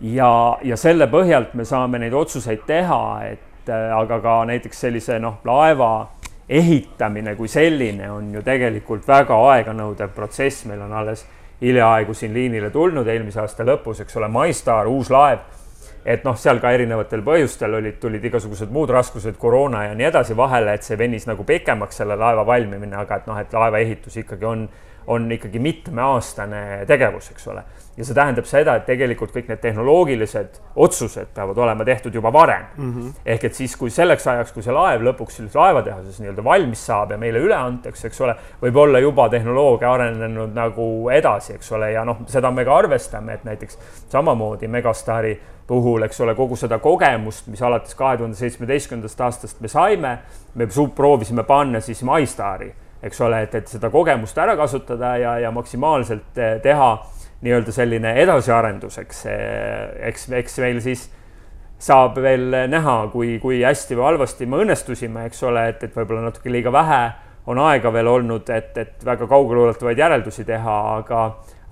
ja, ja selle põhjalt me saame neid otsuseid teha, et aga ka näiteks sellise noh, laeva ehitamine kui selline on ju tegelikult väga aeganõudev protsess, meil on alles hiljaaegu siin liinile tulnud, eelmise aasta lõpus, eks ole, MyStar, uus laev. et noh, seal ka erinevatel põhjustel olid, tulid igasugused muud raskused, koroona ja nii edasi vahele, et see venis nagu pikemaks, selle laeva valmimine, aga et noh, et laeva ehitus ikkagi on on ikkagi mitmeaastane tegevus, eks ole. Ja see tähendab seda, et tegelikult kõik need tehnoloogilised otsused peavad olema tehtud juba varem mm. -hmm. ehk et siis, kui selleks ajaks, kui see laev lõpuks selles laevatehases nii-öelda valmis saab ja meile üle antakse, eks ole, võib olla juba tehnoloogia arenenud nagu edasi, eks ole, ja noh, seda me ka arvestame, et näiteks samamoodi Megastari puhul, eks ole, kogu seda kogemust, mis alates kahe tuhande seitsmeteistkümnendast aastast me saime, me proovisime panna siis MyStari eks ole, et, et seda kogemust ära kasutada ja, ja maksimaalselt eh, teha nii-öelda selline edasiarendus, eks, eks, meil siis saab veel näha, kui, kui hästi või halvasti me õnnestusime, eks ole, et, et võib-olla natuke liiga vähe on aega veel olnud, et, et väga kaugeleulatuvaid järeldusi teha, aga,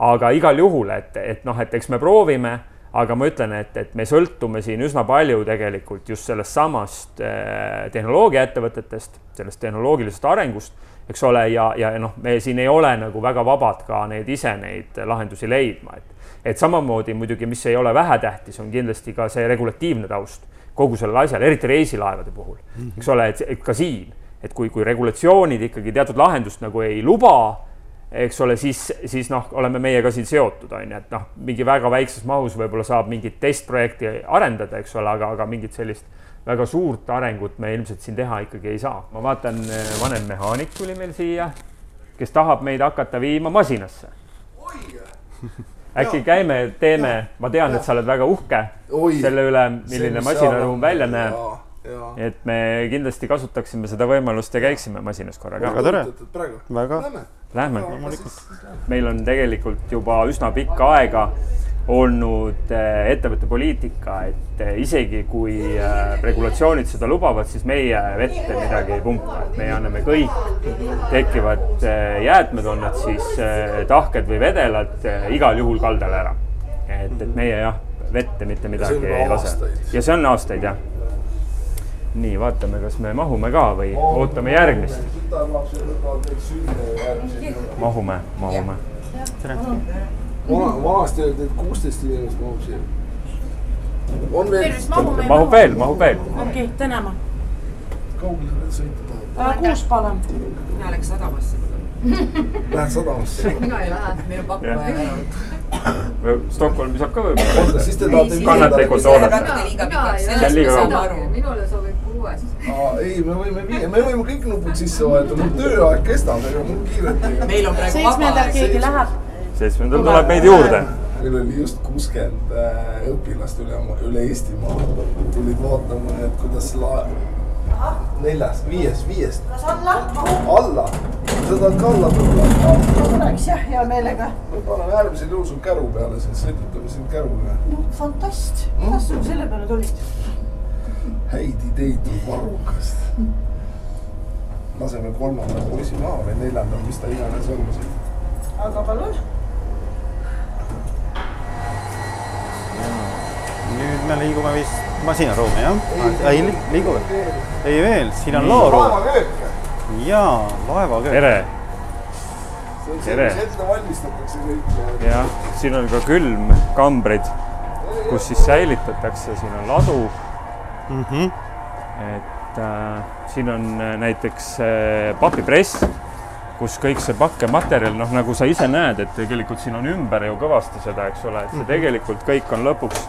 aga igal juhul, et, et noh, et eks me proovime, aga ma ütlen, et, et me sõltume siin üsna palju tegelikult just sellest samast eh, tehnoloogiaettevõtetest, sellest tehnoloogilisest arengust eks ole, ja, ja noh, me siin ei ole nagu väga vabad ka neid ise neid lahendusi leidma, et et samamoodi muidugi, mis ei ole vähetähtis, on kindlasti ka see regulatiivne taust kogu sellel asjal, eriti reisilaevade puhul, eks ole, et ka siin, et kui, kui regulatsioonid ikkagi teatud lahendust nagu ei luba, eks ole, siis, siis noh, oleme meie ka siin seotud, on ju, et noh, mingi väga väikses mahus võib-olla saab mingit testprojekti arendada, eks ole, aga, aga mingit sellist väga suurt arengut me ilmselt siin teha ikkagi ei saa. ma vaatan, eh, vanem mehaanik tuli meil siia, kes tahab meid hakata viima masinasse. *laughs* äkki käime, teeme, ma tean, et sa oled väga uhke Oi, selle üle, milline masinaruum välja näeb. et me kindlasti kasutaksime seda võimalust ja käiksime masinas korra ka. väga tore. väga. Lähme. meil on tegelikult juba üsna pikka aega olnud äh, ettevõtte poliitika, et äh, isegi kui äh, regulatsioonid seda lubavad, siis meie vette midagi ei pumpa, et meie anname kõik tekkivad jäätmed, on nad siis tahked või vedelad, igal juhul kaldale ära. et, et meie jah, vette mitte midagi ei lase. ja see on aastaid jah. nii, vaatame, kas me mahume ka või ootame järgmist. mahume, mahume. tere vana, vanasti olid need kuusteist inimest mahub siia. on veel? mahub veel, mahub veel. okei okay,, täname. kaugele sa veel sõita tahad? kuus palun. mina läks sadamasse. Lähed sadamasse? *laughs* mina ei lähe, meil on pakkuja ära. Stockholmi saab ka võib-olla. oota, siis te tahate. liiga kaugel. minule sobib kuues. ei, me võime viia, me võime kõik nupud sisse vahetada, mul tööaeg kestab, ega mul kiiret ei ole. meil on praegu vaba. seitsmendal keegi läheb seitsmendal tuleb meid juurde. meil oli just kuuskümmend äh, õpilast üle, üle Eestimaa tulid vaatama, et kuidas la-, neljas, viies, viiest. kas alla? alla, sa tahad ka alla tulla? tuleks jah, hea meelega. me paneme äärmisel juhul su käru peale, siis sõidutame sind käruga. no fantast, kuidas sul selle peale tulid? häid ideid tuleb varrukast. laseme kolmanda poisi maha või neljanda, mis ta iganes on. aga palun nüüd me liigume vist masinaruumi jah? ei li- liigume, ei veel, siin on laoruum jaa, laevaköök. tere. Tere. mis ette valmistatakse kõik ja ja siin on ka külmkambrid, kus siis säilitatakse, siin on ladu. Mm -hmm. et äh, siin on äh, näiteks äh, papipress, kus kõik see pakkematerjal, noh, nagu sa ise näed, et tegelikult siin on ümber ju kõvasti seda, eks ole, et see tegelikult kõik on lõpuks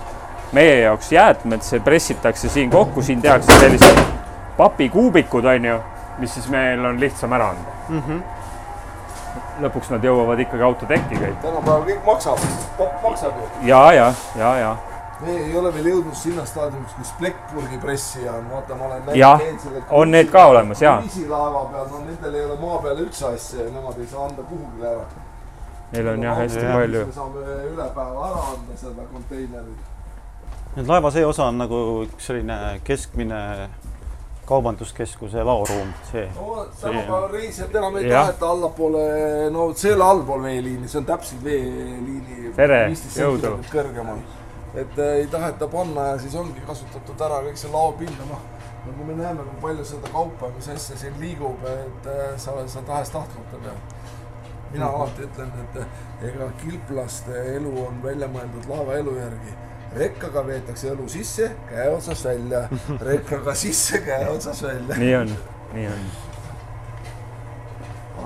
meie jaoks jäätmed, see pressitakse siin kokku, siin tehakse sellised papikuubikud, on ju, mis siis meil on lihtsam ära anda mm. -hmm. lõpuks nad jõuavad ikkagi autotekki kõik tänapäeval kõik maksab, maksab ju. ja, ja, ja, ja me ei ole veel jõudnud sinna staadiumisse, kus plekkpurgi pressija on, vaata, ma olen Jah, on need ka olemas, jaa. kruiisilaeva peal, no nendel ei ole maa peale üldse asja ja nemad ei saa anda kuhugi ära. neil on jah hästi Jah. palju me saame üle päeva ära anda seda konteinerit. nüüd laeva see osa on nagu üks selline keskmine kaubanduskeskuse laoruum, see. no tänapäeval reisijad enam ei taheta allapoole, no see ei ole allpool veeliini, see on täpselt veeliini. Tere, jõudu. kõrgemal, et äh, ei taheta panna ja siis ongi kasutatud ära kõik see laopind, noh nagu me näeme, kui palju seda kaupa, mis asja siin liigub, et äh, sa, sa tahes-tahtmata pead. mina alati ütlen, et äh, ega kilplaste elu on välja mõeldud laeva elu järgi rekkaga veetakse õlu sisse, käe otsast välja, *laughs* rekkaga sisse, käe otsast välja. nii on, nii on.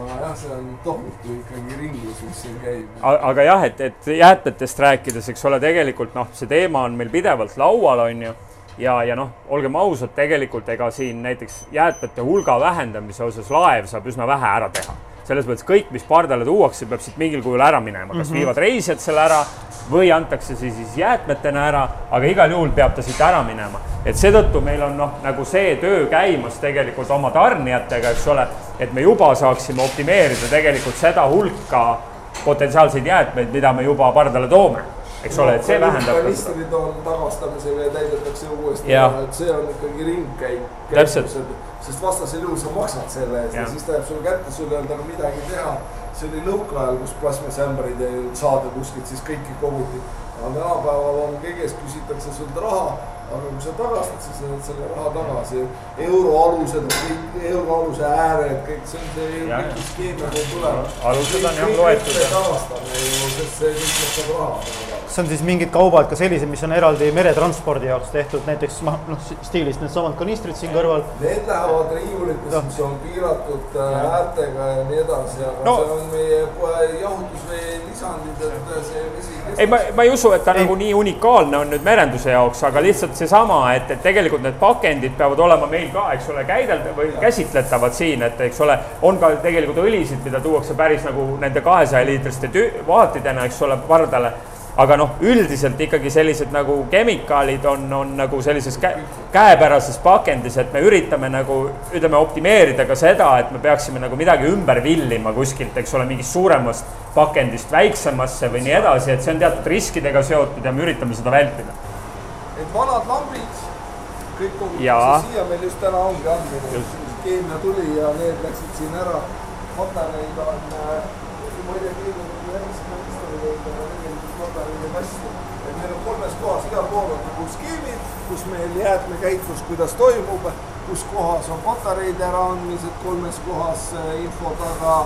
Aga jah, see on tohutu ikkagi ringlus, mis siin käib. aga jah, et, et jäätmetest rääkides, eks ole, tegelikult noh, see teema on meil pidevalt laual, on ju. ja, ja noh, olgem ausad, tegelikult ega siin näiteks jäätmete hulga vähendamise osas laev saab üsna vähe ära teha. Selles mõttes kõik, mis pardale tuuakse, peab siit mingil kujul ära minema, kas mm -hmm. viivad reisijad selle ära või antakse see siis jäätmetena ära, aga igal juhul peab ta siit ära minema. et seetõttu meil on noh, nagu see töö käimas tegelikult oma tarnijatega, eks ole, et me juba saaksime optimeerida tegelikult seda hulka potentsiaalseid jäätmeid, mida me juba pardale toome, eks ole, et see vähendab kanistrid on tagastamisega ja täidetakse uuesti ära, et see on ikkagi ringkäik. Täpselt. sest vastasel juhul sa maksad selle eest ja, ja siis ta jääb sulle kätte, sul ei olnud aga midagi teha. see oli nõukaajal, kus plastmassämbreid ei saada kuskilt, siis kõiki koguti. aga tänapäeval on kõigest küsitakse sult raha, aga kui sa tagastad, siis sa saad selle raha tagasi. euroalused, kõik euroaluse ääred, kõik see on see Jah, kõik skeem nagu tuleb. Alused on jah loetud tagastame ju, sest see kõik maksab raha kas on siis mingid kaubad ka sellised, mis on eraldi meretranspordi jaoks tehtud, näiteks noh, noh stiilis needsamad kanistrid siin kõrval. Need lähevad riiulitesse, mis on piiratud äh, äärtega ja nii edasi, aga No. no. see on meie kohe jahutusvee lisandid, et see vesi ei, ma, ma ei usu, et ta nagu nii unikaalne on nüüd merenduse jaoks, aga lihtsalt seesama, et, et tegelikult need pakendid peavad olema meil ka, eks ole, käidelda või käsitletavad siin, et eks ole, on ka tegelikult õlisid, mida tuuakse päris nagu nende kahesaja liitriste tü- vaatidena, eks ole, pardale aga noh, üldiselt ikkagi sellised nagu kemikaalid on, on nagu sellises kä käepärases pakendis, et me üritame nagu ütleme, optimeerida ka seda, et me peaksime nagu midagi ümber villima kuskilt, eks ole, mingist suuremast pakendist väiksemasse või nii edasi, et see on teatud riskidega seotud ja me üritame seda vältida. Need vanad lambid, kõik kogutakse siia, meil just täna ongi andmine, keemia tuli ja need läksid siin ära. patareid on, ma ei tea, keegi on järgmist mõistanud, aga tegelikult patareide kassi. et meil on kolmes kohas igal pool on nagu skeemid, kus meil jäätmekäitlus, kuidas toimub, kus kohas on patareide äraandmised, kolmes kohas äh, info taga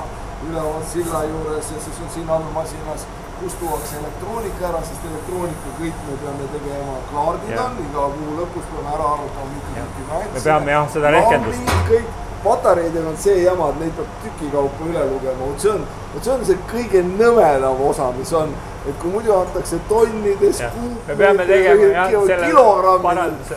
üleval silla juures ja siis on siin all masinas, kus tuuakse elektroonika ära, sest elektroonika kõik me peame tegema, kaardid Jah. on, iga kuu lõpus peame ära arvutama mitu tükki nüansse. me peame jah seda rehkendust. kõik patareidel on see jama, et neid peab tüki kaupa üle lugema, vot see on, vot see on see kõige nõmedam osa, mis on, et kui muidu antakse tonnides, me peame tegema jah, selle kilogrammides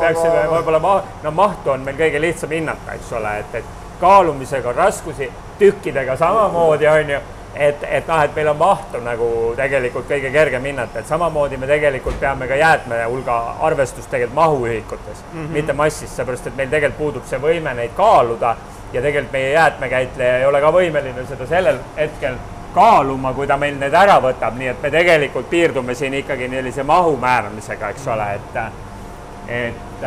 peaksime võib-olla ma-, no mahtu on meil kõige lihtsam hinnata, eks ole, et, et kaalumisega on raskusi, tükkidega samamoodi on ju, et, et noh, et meil on mahtu nagu tegelikult kõige kergem hinnata, et samamoodi me tegelikult peame ka jäätme hulga arvestust tegelikult mahuühikutes mm, -hmm. mitte massis, seepärast et meil tegelikult puudub see võime neid kaaluda ja tegelikult meie jäätmekäitleja ei ole ka võimeline seda sellel hetkel kaaluma, kui ta meil need ära võtab, nii et me tegelikult piirdume siin ikkagi sellise mahu määramisega, eks ole, et et,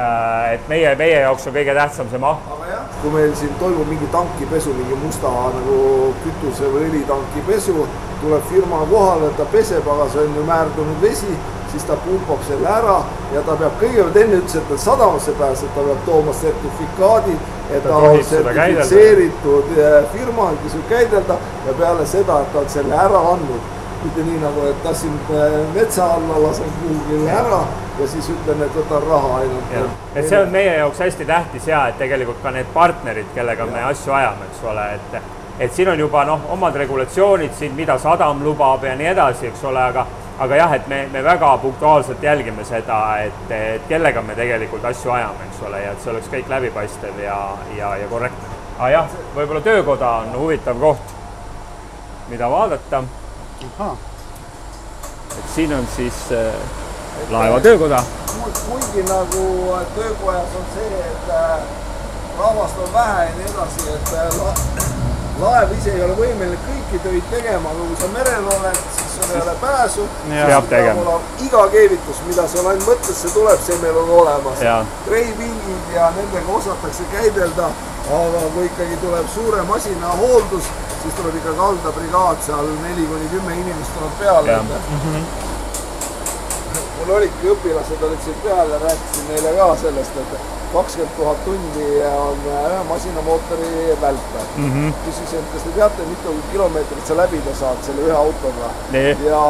et meie, meie jaoks on kõige tähtsam see maht. aga jah, kui meil siin toimub mingi tankipesu, mingi musta nagu kütuse või õlitanki pesu, tuleb firma kohale, ta peseb, aga see on ju määrdunud vesi, siis ta pumpab selle ära ja ta peab kõigepealt enne ütles, et ta sadamasse pääseb, ta peab tooma sertifikaadi, et ta, ta on sertifitseeritud eh, firma, kes võib käidelda ja peale seda, et ta on selle ära andnud mitte nii nagu, et tassin äh, metsa alla, lasen kuhugile ära ja siis ütlen, et võtan raha ainult. et see on meie jaoks hästi tähtis ja et tegelikult ka need partnerid, kellega ja. me asju ajame, eks ole, et et siin on juba noh, omad regulatsioonid siin, mida sadam lubab ja nii edasi, eks ole, aga aga jah, et me, me väga punktuaalselt jälgime seda, et, et kellega me tegelikult asju ajame, eks ole, ja et see oleks kõik läbipaistev ja, ja, ja korrektne. aga jah, võib-olla töökoda on huvitav koht, mida vaadata et siin on siis äh, laeva töökoda. kuigi nagu äh, töökojas on see, et äh, rahvast on vähe ja nii edasi, et äh, la, laev ise ei ole võimeline kõiki töid tegema, aga kui sa merel oled, siis sul ei ole pääsu. peab tegema. iga keevitus, mida sul ainult mõttesse tuleb, see meil on olemas. treipingid ja nendega osatakse käidelda, aga kui ikkagi tuleb suure masina hooldus siis tuleb ikka kaldabrigaad seal neli kuni kümme inimest tuleb peale. Mm -hmm. Mul olidki õpilased olid siin peal ja rääkisin neile ka sellest, et kakskümmend tuhat tundi on ühe masinamootori välpe. Mm. -hmm. küsisin, et kas te teate, mitu kilomeetrit sa läbida saad selle ühe autoga? Nee.. ja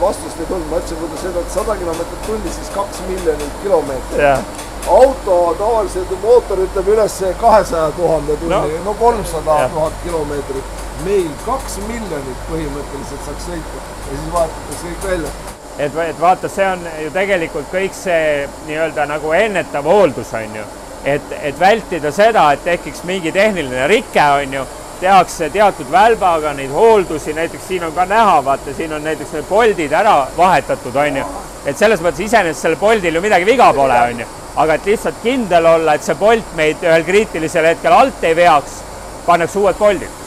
vastust ei tulnud, ma ütlesin, kui te sõidate sada kilomeetrit tunnis, siis kaks miljonit kilomeetrit. Yeah auto tavaliselt mootor ütleb üles kahesaja tuhande tunni. No, no kolmsada tuhat kilomeetrit. Meil kaks miljonit põhimõtteliselt saaks sõita. Ja siis vahetatakse kõik välja. Et, et vaata, see on ju tegelikult kõik see nii-öelda nagu ennetav hooldus on ju, et, et vältida seda, et tekiks mingi tehniline rike, on ju, tehakse teatud välbaga neid hooldusi, näiteks siin on ka näha, vaata, siin on näiteks need poldid ära vahetatud, on ju. et selles mõttes iseenesest sellel poldil ju midagi viga pole, on ju, aga et lihtsalt kindel olla, et see polt meid ühel kriitilisel hetkel alt ei veaks, pannakse uued poldid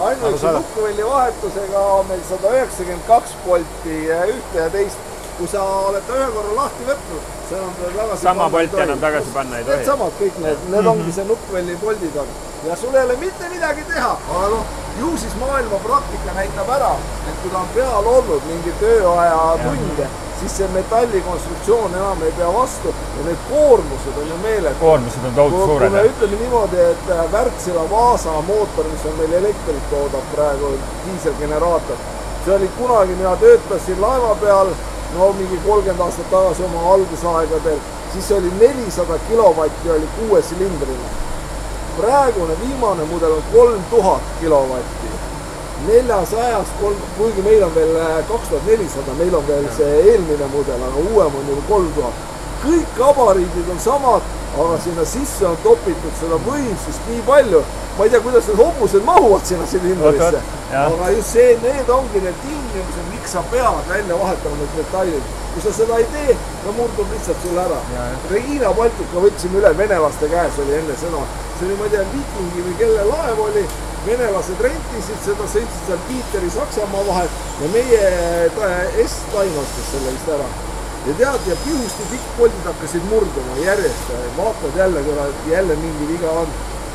ainuüksi nukkuvälli vahetusega on meil sada üheksakümmend kaks polti ühte ja teist. kui sa oled ta ühe korra lahti võtnud, sa enam teda tagasi sama polti enam tagasi panna ei tohi. Needsamad kõik need, need mm -hmm. ongi see nukkvälli poldid on ja sul ei ole mitte midagi teha, aga noh, ju siis maailma praktika näitab ära, et kui ta on peal olnud mingi tööaja tunde siis see metallikonstruktsioon enam ei pea vastu ja need koormused on ju meeletud. koormused on tohutult suured. kui me ütleme niimoodi, et äh, Wärtsilä Vaasa mootor, mis on meil elektrit toodab praegu, diiselgeneraator, see oli kunagi, mina töötasin laeva peal, no mingi kolmkümmend aastat tagasi oma algusaegadel, siis oli nelisada kilovatti oli kuuesilindrine. Praegune viimane mudel on kolm tuhat kilovatti neljasajast kolm, kuigi meil on veel äh, kaks tuhat nelisada, meil on veel see eelmine mudel, aga uuem on juba kolm tuhat. kõik gabariidid on samad, aga sinna sisse on topitud seda võimsust nii palju. ma ei tea, kuidas need hobused mahuvad sinna silindrisse, aga just see, need ongi need tingimused, miks sa pead välja vahetama need detailid. kui sa seda ei tee, no murdub lihtsalt sul ära. Regina Baltica võtsime üle venelaste käes, oli enne seda. See oli, ma ei tea, Vikingi või kelle laev oli venelased rentisid seda, sõitsid seal Piiteri Saksamaa vahet ja meie S-Line ostis selle vist ära. ja tead, ja pihusti pikkpoldid hakkasid murduma järjest, vaatad jälle, kurat, jälle mingi viga on.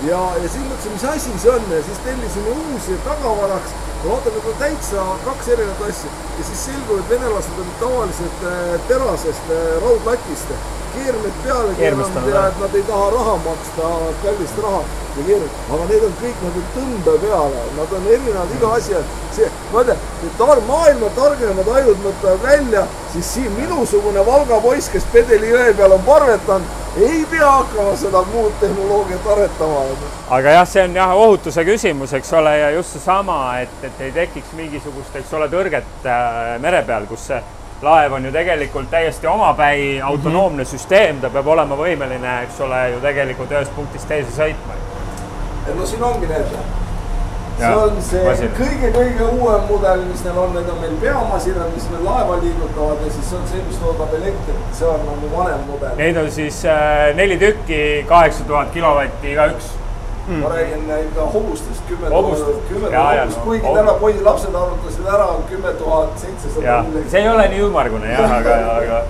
Ja, ja siis mõtlesime, mis asi see on ja siis tellisime uusi tagavaraks. vaatame, et on täitsa kaks erinevat asja. Ja siis selgub, et venelased olid tavaliselt äh, terasest äh, raudlatist. Keermed peale keeranud ja et nad ei taha raha maksta, kallist raha. Ja keeravad, aga need on kõik nagu tõmbe peale, nad on erinevad, iga on see, vaata, tar-, maailma targemad ajud mõtlevad välja, siis siin minusugune Valga poiss, kes Pedeli jõe peal on parvetanud, ei pea hakkama seda muud tehnoloogiat aretama. aga jah, see on jah, ohutuse küsimus, eks ole, ja just seesama, et, et ei tekiks mingisugust, eks ole, tõrget äh, mere peal, kus see laev on ju tegelikult täiesti omapäi autonoomne mm -hmm. süsteem, ta peab olema võimeline, eks ole, ju tegelikult ühest punktist teise sõitma. no siin ongi need, see on see kõige-kõige uuem mudel, mis neil on, need on meil peamasinad, mis meil laeva liigutavad ja siis see on see, mis toodab elektrit, see on nagu vanem mudel. Neid on siis äh, neli tükki, kaheksa tuhat kilovatti igaüks mm.. ma räägin ikka hobustest, kümme tuhat, kümme tuhat hobust, kuigi no, täna poisid, lapsed arvutasid ära kümme tuhat seitsesada. see ei ole nii ümmargune jah, aga, *laughs* aga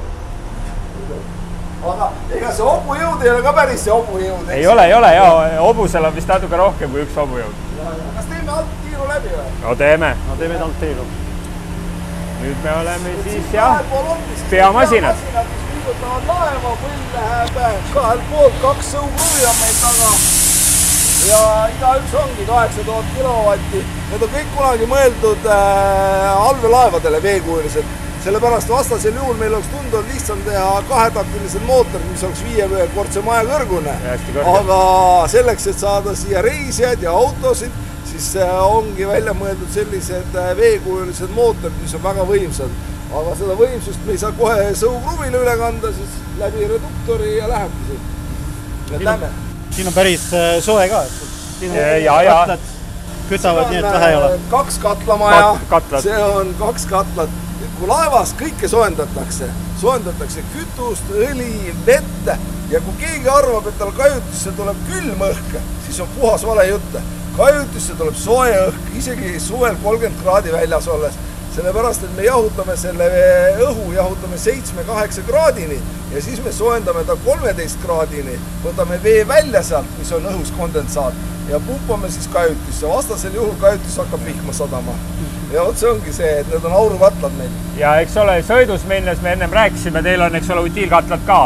aga ega see hobujõud ei ole ka päris see hobujõud. ei ole, ei ole ja hobusel on vist natuke rohkem kui üks hobujõud. Kas teeme alt tiiru läbi või? no teeme. no teeme alt tiiru. nüüd me oleme siis jah, peamasinad. mis liigutavad laeva, põll läheb kahel poolt, kaks sõukruvi on meil taga. ja igaüks ongi kaheksa tuhat kilovatti. Need on kõik kunagi mõeldud äh, allveelaevadele veekujulised, sellepärast vastasel juhul meil oleks tunduvalt lihtsam teha kahetaktilised mootorid, mis oleks viiekordse maja kõrgune aga selleks, et saada siia reisijaid ja autosid, siis äh, ongi välja mõeldud sellised äh, veekujulised mootorid, mis on väga võimsad. aga seda võimsust me ei saa kohe sõukruvile üle kanda, siis läbi reduktori ja lähebki see. et lähme. siin on päris äh, soe ka, et siin on Ja- katlad kütavad nii, et vähe ei ole. kaks katlamaja see on kaks katlat. Kui laevas kõike soojendatakse, soojendatakse kütust, õli, vett ja kui keegi arvab, et tal kajutisse tuleb külm õhk, siis on puhas vale jutt. kajutisse tuleb soe õhk, isegi suvel kolmkümmend kraadi väljas olles. Sellepärast, et me jahutame selle õhu, jahutame seitsme-kaheksa kraadini ja siis me soojendame ta kolmeteist kraadini, võtame vee välja sealt, mis on õhus kondensaat ja pumpame siis kajutisse, vastasel juhul kajutis hakkab vihma sadama. Ja vot see ongi see, et need on aurukatlad meil. ja eks ole, sõidus minnes me ennem rääkisime, teil on, eks ole, utiilkatlad ka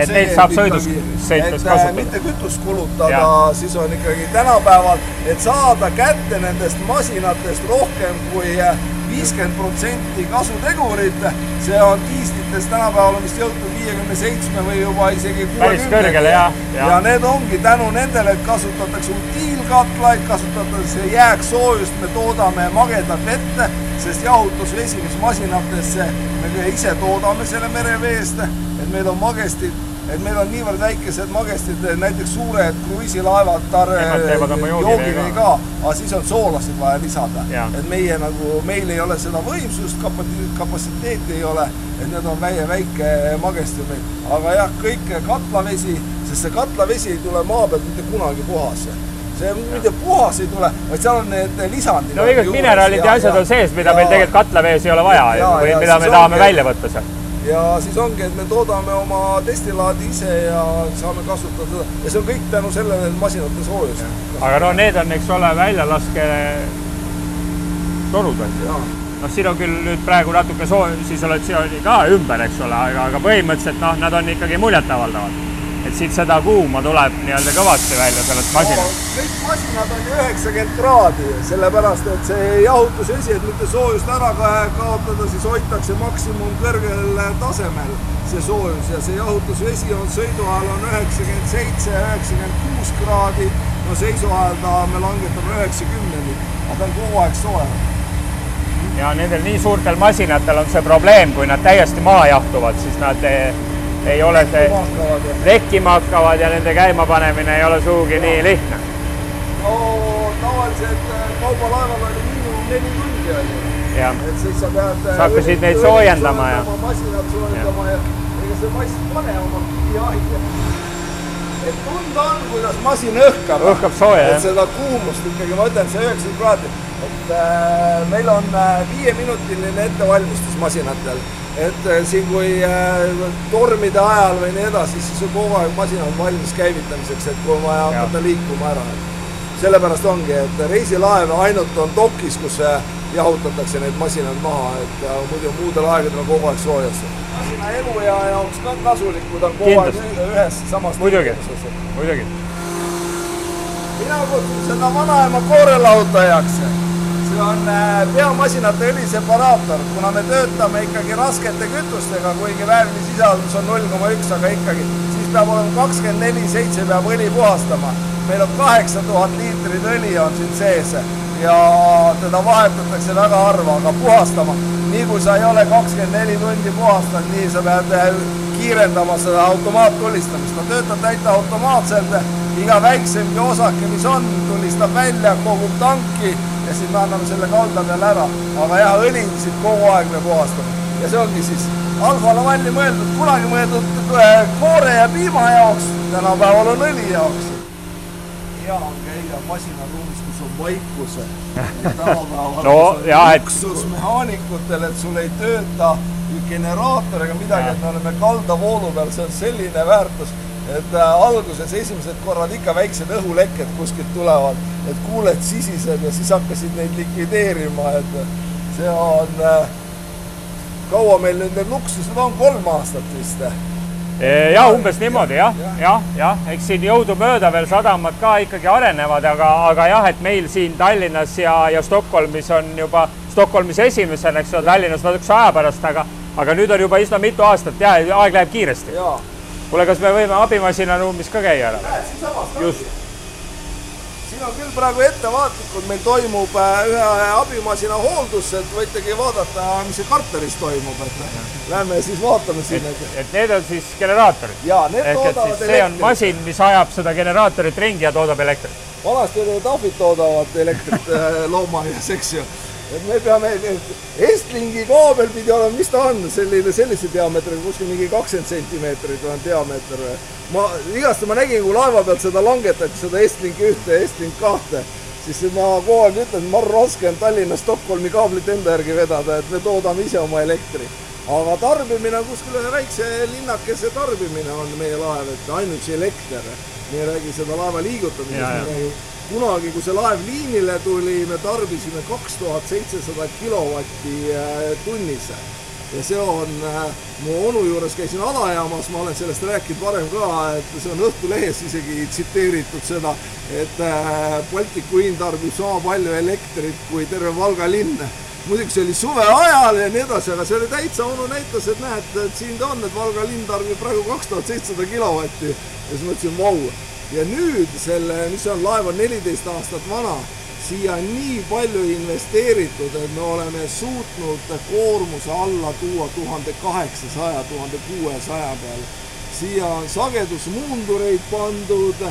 et neid saab sõidus sõites äh, kasutada mitte. kütust kulutada siis on ikkagi tänapäeval, et saada kätte nendest masinatest rohkem kui äh, viiskümmend protsenti kasutegurit, see on diislites tänapäeval on vist jõutud viiekümne seitsme või juba isegi Päris kõrgele, jah, jah. ja need ongi tänu nendele, et kasutatakse utiilkatlaid, kasutatakse jääksoojust, me toodame magedat vett, sest jahutusvesi, mis masinatesse, me ise toodame selle mereveest, et meil on magestid, et meil on niivõrd väikesed magestid, näiteks suured kruiisilaevad, joogivee joogivee ka. ka, aga siis on soolasid vaja lisada et meie nagu, meil ei ole seda võimsust, kapatsiteeti ei ole, et need on väike, väike magesti meil. aga jah, kõik katlavesi, sest see katlavesi ei tule maa pealt mitte kunagi puhas see mitte puhas ei tule, vaid seal on need lisandid. no igasugused mineraalid ja asjad on sees, mida meil tegelikult katlavees ei ole vaja ju Jaa, või ja mida me tahame välja võtta sealt. Ja siis ongi, et me toodame oma destillaadi ise ja saame kasutada seda ja see on kõik tänu sellele, et masinate soojus. aga no need on, eks ole, väljalaske torud on ju. noh, siin on küll nüüd praegu natuke soo-, isolatsiooni ka ümber, eks ole, aga, aga põhimõtteliselt noh, nad on ikkagi muljetavaldavad. Et siit seda kuuma tuleb nii-öelda kõvasti välja sellest masinast. kõik masinad on ju üheksakümmend kraadi, sellepärast et see jahutusvesi, et mitte soojust ära ka- kaotada, siis hoitakse maksimum kõrgel tasemel see soojus ja see jahutusvesi on sõidu ajal on üheksakümmend seitse, üheksakümmend kuus kraadi. no seisu ajal ta me langetame üheksakümneni, aga ta on kogu aeg soe. ja nendel nii suurtel masinatel on see probleem, kui nad täiesti maha jahtuvad, siis nad ei, ole see, ja lekkima hakkavad ja nende käimapanemine ei ole sugugi nii lihtne. no tavaliselt äh, kaubalaeval oli miinimum neli tundi jah, et siis sa pead. Sa hakkasid neid soojendama ja- masinat soojendama ja ega see mass pane oma jahi. et tunda on, kuidas masin õhkab. Õhkab sooja, jah. seda kuumust ikkagi, ma ütlen, see üheksakümmend kraadi, et äh, meil on äh, viieminutiline ettevalmistus masinatel. Et äh, siin, kui äh, tormide ajal või nii edasi, siis on kogu aeg masin on valmis käivitamiseks, et kui on vaja hakata liikuma ära sellepärast ongi, et reisilaev ainult on dokis, kus äh, jahutatakse need masinad maha, et muidu muudel aegadel on kogu aeg soojas. masina eluea jaoks ka kasulik, kui ta on kogu aeg Kindlasti. ü- ühes samas Muidugi. muidugi. mina kutsun seda vanaema koorelahutajaks. See on äh, peamasinate õliseparaator, kuna me töötame ikkagi raskete kütustega, kuigi väävlisisaldus on null koma üks, aga ikkagi, siis peab olema kakskümmend neli seitse peab õli puhastama. meil on kaheksa tuhat liitrit õli on siin sees ja teda vahetatakse väga harva, aga puhastama, nii kui sa ei ole kakskümmend neli tundi puhastanud, nii sa pead äh, kiirendama seda automaattulistamist, ta töötab täitsa automaatselt, iga väiksemgi osake, mis on, tulistab välja, kogub tanki ja siis me anname selle kalda peale ära. aga jah, õli siit kogu aeg me puhastame ja see ongi siis Alfa Lavalli mõeldud, kunagi mõeldud koore ja piima jaoks, tänapäeval on õli jaoks. hea on käia masinaruumis, kus on vaikus. No jah, et- luksusmehaanikutel, et sul ei tööta generaator ega midagi, et me oleme kaldavoolu peal, see on selline väärtus, et äh, alguses esimesed korrad ikka väiksed õhulekked kuskilt tulevad, et kuuled sisiseb ja siis hakkasid neid likvideerima, et see on äh, kaua meil nüüd need luksused on, kolm aastat vist? ja umbes niimoodi jah, jah, jah, eks siin jõudumööda veel sadamad ka ikkagi arenevad, aga, aga jah, et meil siin Tallinnas ja, ja Stockholmis on juba, Stockholmis esimesena, eks ole, Tallinnas natukese aja pärast, aga, aga nüüd on juba üsna mitu aastat ja aeg läheb kiiresti. Kuule, kas me võime abimasina ruumis ka käia ära? näed, siinsamas. just siin on küll praegu ettevaatlikult, meil toimub äh, ühe abimasina hooldus, et võitegi vaadata, mis see karturis toimub, et lähme siis vaatame sinna. et need on siis generaatorid? jaa, need ehk toodavad siis see on masin, mis ajab seda generaatorit ringi ja toodab elektrit? vanasti olid tahvid toodavad elektrit äh, loomaaias, eks ju et me peame, Estlingi kaabel pidi olema, mis ta on, selline, sellise diameetriga, kuskil mingi kakskümmend sentimeetrit on diameeter. ma, igasti ma nägin, kui laeva pealt seda langetati, seda Estlingi ühte ja Estlink kahte, siis ma kogu aeg ütlen, et marr raske on Tallinna Stockholmi kaablit enda järgi vedada, et me toodame ise oma elektri. aga tarbimine on kuskil ühe väikse linnakese tarbimine on meie laev, et ainuüksi elekter. me ei räägi seda laeva liigutamisest, me räägime kunagi, kui see laev liinile tuli, me tarbisime kaks tuhat seitsesada kilovatti äh, tunnis. ja see on, äh, mu onu juures käisin alajaamas, ma olen sellest rääkinud varem ka, et see on Õhtulehes isegi tsiteeritud seda, et äh, Baltiku hind tarbib sama palju elektrit kui terve Valga linn muidugi see oli suve ajal ja nii edasi, aga see oli täitsa, onu näitas, et näed, et siin ta on, et Valga linn tarbib praegu kaks tuhat seitsesada kilovatti. ja siis mõtlesin, vau ja nüüd selle, mis on, laev on neliteist aastat vana, siia on nii palju investeeritud, et me oleme suutnud koormuse alla tuua tuhande kaheksasaja, tuhande kuuesaja peale. siia on sagedusmuundureid pandud,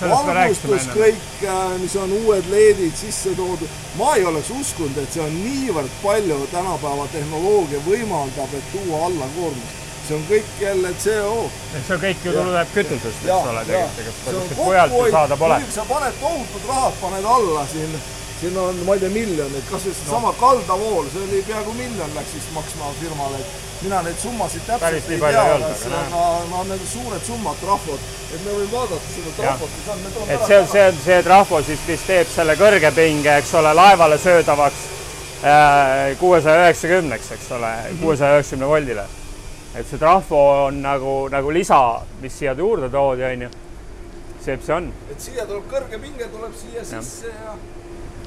valgustus kõik, äh, mis on uued LED-id sisse toodud. ma ei oleks uskunud, et see on niivõrd palju tänapäeva tehnoloogia võimaldab, et tuua alla koormust see on kõik jälle CO. see kõik ju tuleb kütusest, eks ole, tegelikult, saada pole. sa paned tohutud rahad, paned alla siin, siin on, ma ei tea, miljoneid, kasvõi seesama no. kaldavool, see oli peaaegu miljon läks vist maksma firmale, et mina neid summasid täpselt ei tea, aga no need suured summad, trahvod, et me võime vaadata seda trahvot, see on, see on see trahvo siis, mis teeb selle kõrgepinge, eks ole, laevale söödavaks äh, kuuesaja üheksakümneks, eks ole, mhm. kuuesaja üheksakümne voldile et see trahvo on nagu, nagu lisa, mis siia juurde toodi, onju. see, see on. et siia tuleb kõrge pinge, tuleb siia ja. sisse ja.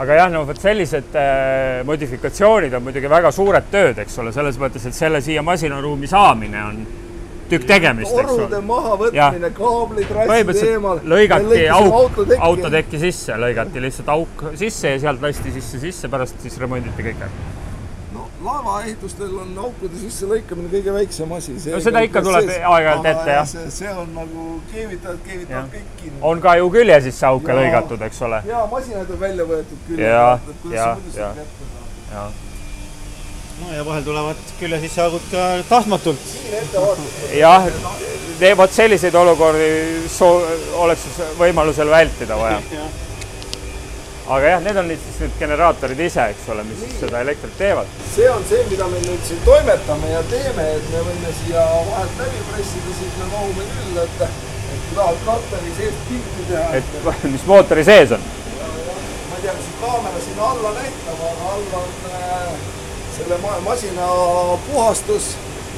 aga jah, no vot sellised äh, modifikatsioonid on muidugi väga suured tööd, eks ole, selles mõttes, et selle siia masinaruumi saamine on tükk tegemist, torude mahavõtmine, kaablid rasside eemal. lõigati auk autotekki sisse, lõigati lihtsalt auk sisse ja sealt lasti sisse sisse, pärast siis remonditi kõik ära laevaehitustel on aukude sisse lõikamine kõige väiksem asi. no seda ikka tuleb aeg-ajalt ette, jah. see, see on nagu keevitajad keevitavad kõik kinni. on ka ju külje sisse auke ja, lõigatud, eks ole. ja masinad on välja võetud külje pealt, et kuidas ja, sa muidu seda jätta no ja vahel tulevad külje sisse augud ka tahtmatult. jah, vot selliseid olukordi soo-, oleks võimalusel vältida vaja aga jah, need on nüüd siis need generaatorid ise, eks ole, mis siis seda elektrit teevad. see on see, mida me nüüd siin toimetame ja teeme, et me võime siia vahelt läbi pressida, siis me mahume küll, et, et kui tahad kartuli sees pilti teha. et *laughs* mis mootori sees on? ma ei tea, kas kaamera sinna alla näitab, aga all on äh, selle masina puhastus.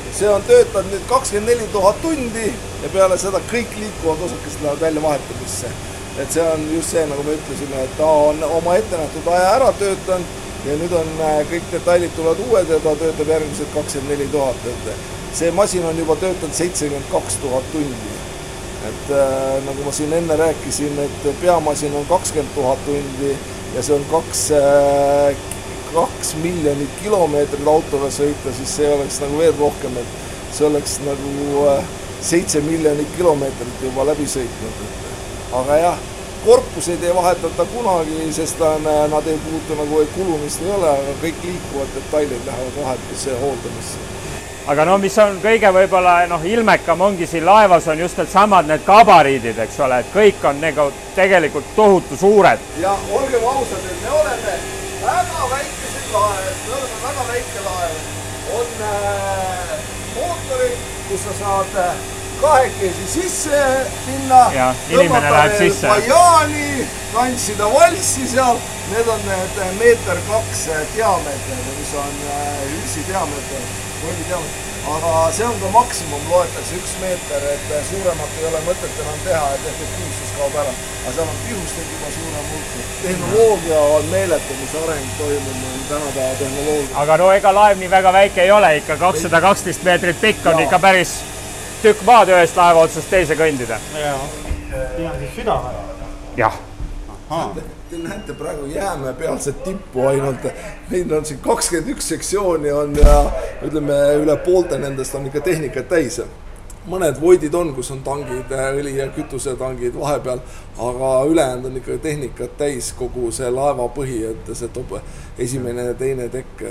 see on töötanud nüüd kakskümmend neli tuhat tundi ja peale seda kõik liikuvad osakesed lähevad välja vahetamisse et see on just see, nagu me ütlesime, et ta on oma ettenähtud aja ära töötanud ja nüüd on äh, kõik detailid tulevad uued ja ta töötab järgmised kakskümmend neli tuhat, et see masin on juba töötanud seitsekümmend kaks tuhat tundi. et äh, nagu ma siin enne rääkisin, et peamasin on kakskümmend tuhat tundi ja see on kaks äh,, kaks miljonit kilomeetrit autoga sõita, siis see oleks nagu veel rohkem, et see oleks nagu äh, seitse miljonit kilomeetrit juba läbi sõitnud, aga jah, korpuseid ei vahetata kunagi, sest on, nad ei puutu nagu, kulumist ei ole, aga kõik liikuvad detailid lähevad vahetusse hooldamisse aga no mis on kõige võib-olla noh, ilmekam ongi siin laevas on just needsamad need gabariidid, eks ole, et kõik on nagu tegelikult tohutu suured. ja olgem ausad, et me oleme väga väikesed laev, me oleme väga väike laev. on äh, mootorid, kus sa saad äh, kahekesi sisse minna. inimene läheb sisse. bajaani, tantsida valssi seal, need on need meeter kaks diameeter, mis on ülsi diameeter. volditeadus, aga see on ka maksimum, loetakse üks meeter, et suuremat ei ole mõtet enam teha, et efektiivsus kaob ära. aga seal on pihus tekib juba suurem hulk. tehnoloogia on meeletu, mis areng toimub, tänapäeva tehnoloogia. aga no ega laev nii väga väike ei ole ikka, kakssada kaksteist meetrit pikk on Jaa. ikka päris tükk maad ühest laeva otsast teise kõndida. on siis süda või? jah, Te näete praegu jäämäe pealset tippu ainult, meil on siin kakskümmend üks sektsiooni on ja ütleme, üle poolte nendest on ikka tehnikat täis. mõned voidid on, kus on tangid, õli ja kütusetangid vahepeal, aga ülejäänud on ikka tehnikat täis kogu see laeva põhi, et see toob esimene ja teine tekk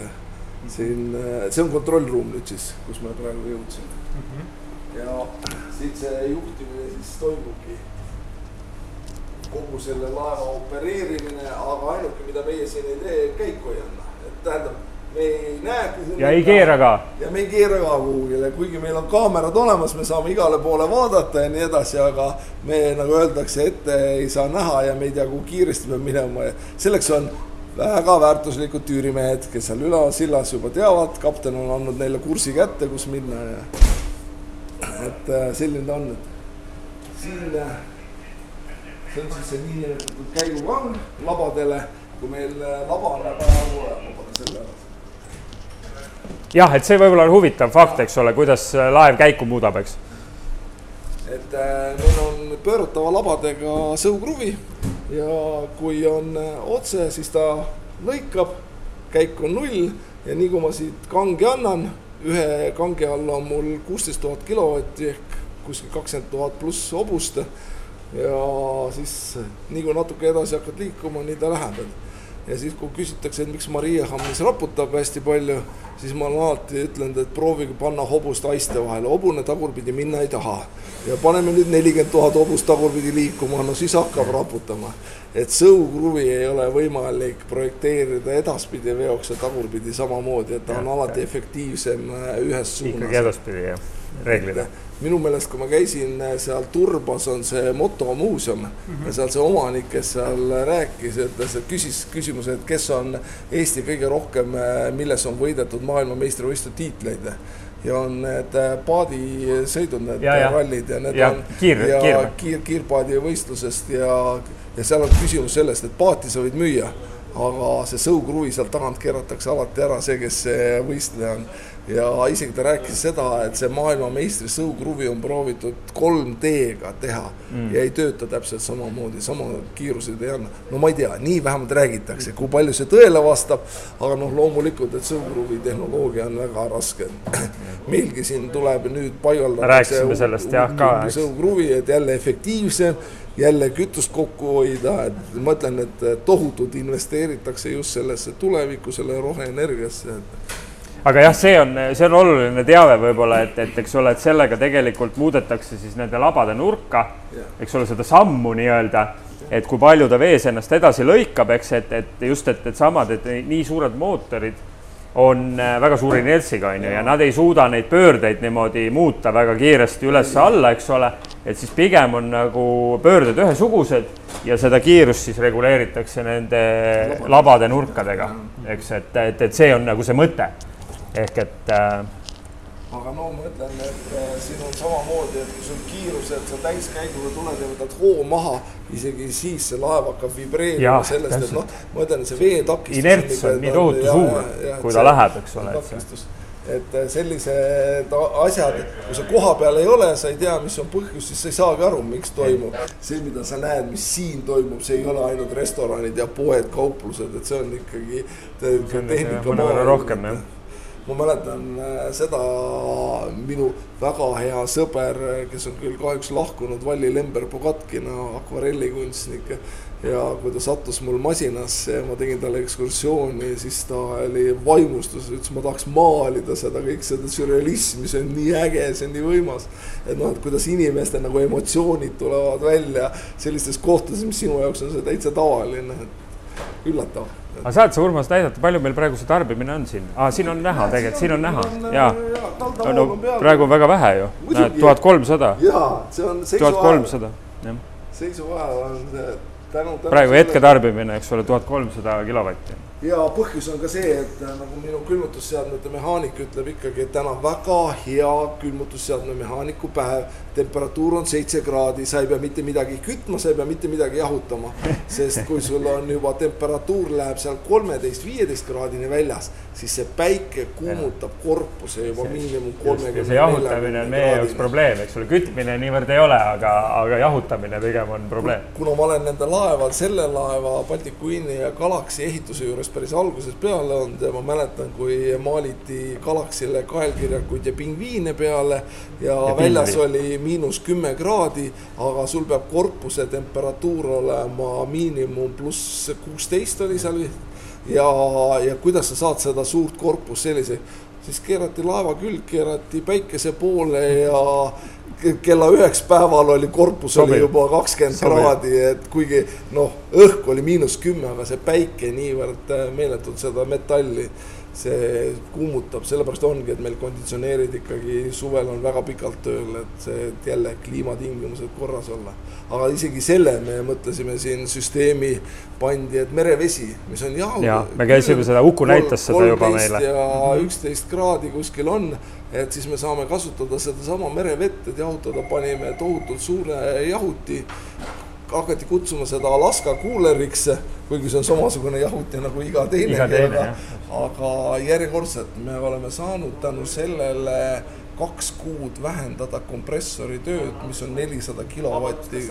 siin, see on kontrollruum nüüd siis, kus me praegu jõudsime. Ja siit see juhtimine siis toimubki kogu selle laeva opereerimine, aga ainuke, mida meie siin ei tee, käiku ei anna. et tähendab, me ei näe, kuhu. ja ei keera ka. ja me ei keera ka kuhugile, kuigi meil on kaamerad olemas, me saame igale poole vaadata ja nii edasi, aga me nagu öeldakse, ette ei saa näha ja me ei tea, kuhu kiiresti peab minema ja selleks on väga väärtuslikud tüürimehed, kes seal üleval sillas juba teavad, kapten on andnud neile kursi kätte, kus minna ja et äh, selline ta on, et siin äh, see on siis see niinimetatud käigukang labadele, kui meil äh, laba on praegu, ma panen selle ära jah, et see võib-olla on huvitav fakt, eks ole, kuidas laev käiku muudab, eks. et meil on pööratava labadega sõukruvi ja kui on otse, siis ta lõikab, käik on null ja nii kui ma siit kangi annan, ühe kangi all on mul kuusteist tuhat kilovatti ehk kuskil kakskümmend tuhat pluss hobust ja siis nii kui natuke edasi hakkad liikuma, nii ta läheb, et ja siis, kui küsitakse, et miks Maria Hammis raputab hästi palju, siis ma alati ütlenud, et proovige panna hobust haiste vahele, hobune tagurpidi minna ei taha. ja paneme nüüd nelikümmend tuhat hobust tagurpidi liikuma, no siis hakkab raputama. et sõukruvi ei ole võimalik projekteerida edaspidi veoks ja tagurpidi samamoodi, et ta on alati efektiivsem äh, ühes ikkagi suunas. edaspidi jah, reeglina. Minu meelest, kui ma käisin äh, seal Turbas on see motomuuseum mm -hmm. ja seal see omanik, kes seal rääkis, ütles, et küsis küsimuse, et kes on Eesti kõige rohkem, milles on võidetud maailmameistrivõistluste tiitleid ja on need äh, paadisõidud, need Ja, ja. rallid ja need Ja, on kiir- ja kiir- kiir, kiirpaadi võistlusest ja, ja seal on küsimus sellest, et paati sa võid müüa, aga see sõukruvi sealt tagant keeratakse alati ära, see, kes see võistleja on. Ja isegi ta rääkis seda, et see maailmameistri sõukruvi on proovitud 3D-ga teha mm. ja ei tööta täpselt samamoodi, sama kiiruseid ei anna. no ma ei tea, nii vähemalt räägitakse, kui palju see tõele vastab, aga noh, loomulikult, et sõukruvi tehnoloogia on väga raske. *laughs* meilgi siin tuleb nüüd paigaldatakse sõukruvi, et jälle efektiivsem, jälle kütust kokku hoida, et ma ütlen, et tohutult investeeritakse just sellesse tulevikku, selle roheenergiasse, et aga jah, see on, see on oluline teave võib-olla, et, et eks ole, et sellega tegelikult muudetakse siis nende labade nurka, eks ole, seda sammu nii-öelda, et kui palju ta vees ennast edasi lõikab, eks, et, et just, et, et samad, et nii suured mootorid on äh, väga suure inertsiga, on ju, ja nad ei suuda neid pöördeid niimoodi muuta väga kiiresti üles-alla, eks ole, et siis pigem on nagu pöörded ühesugused ja seda kiirust siis reguleeritakse nende labade nurkadega, eks, et, et, et see on nagu see mõte ehk et äh, aga no ma ütlen, et äh, siin on samamoodi, et kui sul kiirused, sa täiskäigule tuled ja võtad hoo maha, isegi siis see laev hakkab vibreerima sellest, et noh, ma ütlen, see veetakistus. Inerts on nii tohutu suur, kui ta läheb, eks ole, et äh, sellised asjad, kui sa koha peal ei ole, sa ei tea, mis on põhjus, siis sa ei saagi aru, miks toimub. see, mida sa näed, mis siin toimub, see ei ole ainult restoranid ja poed, kauplused, et see on ikkagi mõnevõrra rohkem, jah. Ma mäletan äh, seda minu väga hea sõber, kes on küll kahjuks lahkunud, Valli Lember-Pogatkina akvarellikunstnik ja kui ta sattus mul masinasse ja ma tegin talle ekskursiooni, siis ta oli vaimustuses, ütles, ma tahaks maalida seda kõik seda sürrealismi, see on nii äge, see on nii võimas. et noh, et kuidas inimeste nagu emotsioonid tulevad välja sellistes kohtades, mis sinu jaoks on see täitsa tavaline, üllatav aga saad sa, Urmas, näidata, palju meil praegu see tarbimine on siin ah,? siin on näha tegelikult, siin on näha ja no praegu on väga vähe ju, näed tuhat kolmsada, jaa, see on tuhat kolmsada, jah. seisuajal on see tänu. praegu hetketarbimine, eks ole, tuhat kolmsada kilovatti. Ja põhjus on ka see, et äh, nagu minu külmutusseadmete mehaanik ütleb ikkagi, et täna väga hea külmutusseadme mehaaniku päev. temperatuur on seitse kraadi, sa ei pea mitte midagi kütma, sa ei pea mitte midagi jahutama. sest kui sul on juba temperatuur läheb seal kolmeteist, viieteist kraadini väljas, siis see päike kuumutab korpuse juba miinimum kolmekümne. see jahutamine on meie jaoks probleem, eks ole, kütmine niivõrd ei ole, aga, aga jahutamine pigem on probleem. kuna ma olen nende laeval, selle laeva Baltic Queen'i ja Galaxy ehituse juures päris algusest peale olnud ja ma mäletan, kui maaliti Galaxy'le kaelkirjakuid ja pingviine peale ja, ja väljas oli miinus kümme kraadi, aga sul peab korpuse temperatuur olema miinimum pluss kuusteist oli seal ja, ja kuidas sa saad seda suurt korpust sellise, siis keerati laeva külg, keerati päikese poole ja kella üheks päeval oli korpus Sobi. oli juba kakskümmend kraadi, et kuigi noh, õhk oli miinus kümme, aga see päike niivõrd meeletult seda metalli see kuumutab, sellepärast ongi, et meil konditsioneerid ikkagi suvel on väga pikalt tööl, et see, et jälle kliimatingimused korras olla. aga isegi selle me mõtlesime siin süsteemi pandi, et merevesi, mis on jahu. ja me käisime seda, Uku näitas seda juba meile. ja üksteist kraadi kuskil on, et siis me saame kasutada sedasama merevett, et jahutada, panime tohutult suure jahuti hakati kutsuma seda Alaska kuuleriks, kuigi see on samasugune jahuti nagu iga teine, aga, aga järjekordselt me oleme saanud tänu sellele kaks kuud vähendada kompressori tööd, mis on nelisada kilovatti.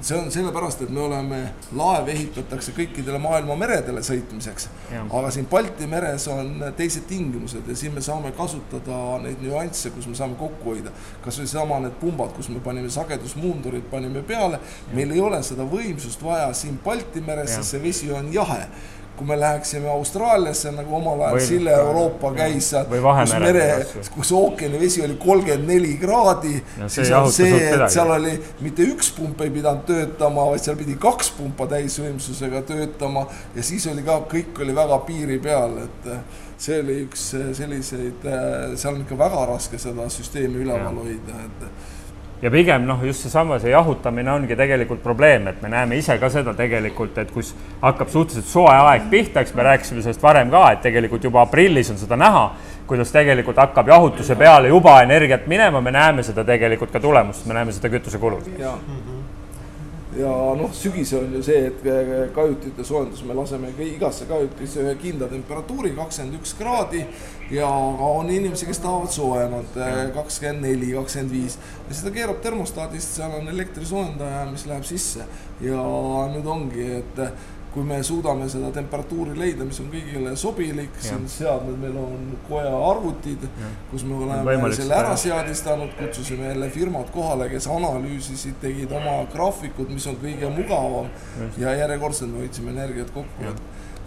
see on sellepärast, et me oleme, laev ehitatakse kõikidele maailma meredele sõitmiseks. aga siin Balti meres on teised tingimused ja siin me saame kasutada neid nüansse, kus me saame kokku hoida. kasvõi sama need pumbad, kus me panime sagedusmuundurid, panime peale, meil ei ole seda võimsust vaja siin Balti meres, sest see vesi on jahe kui me läheksime Austraaliasse nagu omal ajal Sille Euroopa käis seal, kus mere, kus ookeani vesi oli kolmkümmend neli kraadi, siis on see, et seal oli mitte üks pump ei pidanud töötama, vaid seal pidi kaks pumpa täisvõimsusega töötama ja siis oli ka, kõik oli väga piiri peal, et see oli üks selliseid, seal on ikka väga raske seda süsteemi üleval hoida, et ja pigem noh, just seesama, see jahutamine ongi tegelikult probleem, et me näeme ise ka seda tegelikult, et kus hakkab suhteliselt soe aeg pihta, eks me rääkisime sellest varem ka, et tegelikult juba aprillis on seda näha, kuidas tegelikult hakkab jahutuse peale juba energiat minema, me näeme seda tegelikult ka tulemust, me näeme seda kütusekulud ja noh, sügisel on ju see, et kajutite soojendus, me laseme igasse kajutisse ühe kindla temperatuuri, kakskümmend üks kraadi ja on inimesi, kes tahavad soojemat, kakskümmend neli, kakskümmend viis. Ja seda keerab termostaadist, seal on elektrisoojendaja, mis läheb sisse. Ja nüüd ongi, et kui me suudame seda temperatuuri leida, mis on kõigile sobilik, siin seadmed, meil on koja arvutid, kus me oleme selle ära seadistanud, kutsusime jälle firmad kohale, kes analüüsisid, tegid oma graafikud, mis on kõige mugavam. Ja järjekordselt me hoidsime energiat kokku,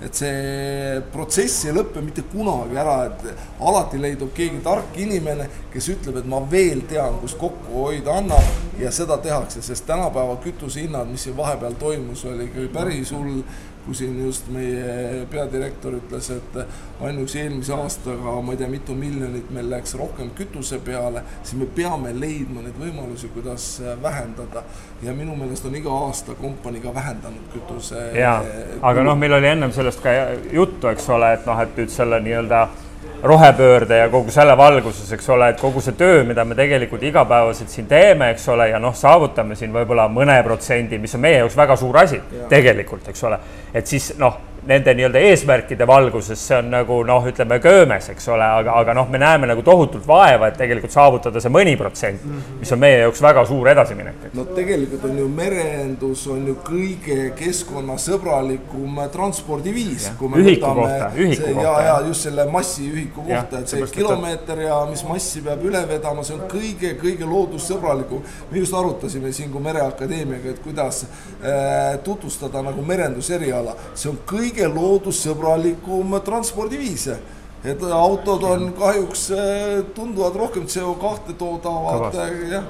et see protsess ei lõpe mitte kunagi ära, et alati leidub keegi tark inimene, kes ütleb, et ma veel tean, kus kokku hoida annab ja seda tehakse, sest tänapäeva kütusehinnad, mis siin vahepeal toimus, oli ikka päris hull kui siin just meie peadirektor ütles, et ainuüksi eelmise aastaga ma ei tea, mitu miljonit meil läks rohkem kütuse peale, siis me peame leidma neid võimalusi, kuidas vähendada. ja minu meelest on iga aasta kompanii ka vähendanud kütuse. jaa, aga noh, meil oli ennem sellest ka juttu, eks ole, et noh, et nüüd selle nii-öelda rohepöörde ja kogu selle valguses, eks ole, et kogu see töö, mida me tegelikult igapäevaselt siin teeme, eks ole, ja noh, saavutame siin võib-olla mõne protsendi, mis on meie jaoks väga suur asi ja. tegelikult, eks ole, et siis noh nende nii-öelda eesmärkide valguses see on nagu noh, ütleme köömes, eks ole, aga, aga noh, me näeme nagu tohutult vaeva, et tegelikult saavutada see mõni protsent, mis on meie jaoks väga suur edasiminek. no tegelikult on ju merendus on ju kõige keskkonnasõbralikum transpordiviis. ühiku kohta, ühiku see, kohta. ja, ja just selle massiühiku kohta, et see kilomeeter ja mis massi peab üle vedama, see on kõige-kõige loodussõbralikum. me just arutasime siin kui Mereakadeemiaga, et kuidas äh, tutvustada nagu merenduseriala, see on kõige kõige loodussõbralikum transpordiviis et autod on kahjuks äh, tunduvalt rohkem CO2 toodavad, jah,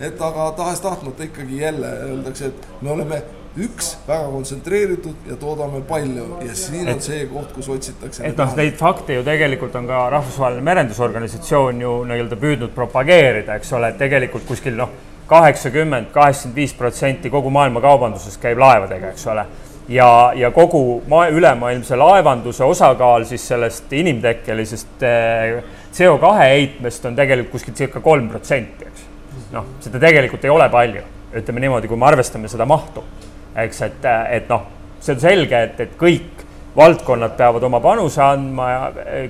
et aga tahes-tahtmata ikkagi jälle öeldakse, et me oleme üks, väga kontsentreeritud ja toodame palju. Ja siin et, on see koht, kus otsitakse. et noh, neid fakte ju tegelikult on ka Rahvusvaheline Merendusorganisatsioon ju nii-öelda püüdnud propageerida, eks ole, et tegelikult kuskil noh, kaheksakümmend, kaheksakümmend viis protsenti kogu maailma kaubandusest käib laevadega, eks ole ja, ja kogu maa, ülemaailmse laevanduse osakaal siis sellest inimtekkelisest eh, CO2 heitmest on tegelikult kuskil circa kolm protsenti, eks. noh, seda tegelikult ei ole palju, ütleme niimoodi, kui me arvestame seda mahtu, eks, et, et noh, see on selge, et, et kõik valdkonnad peavad oma panuse andma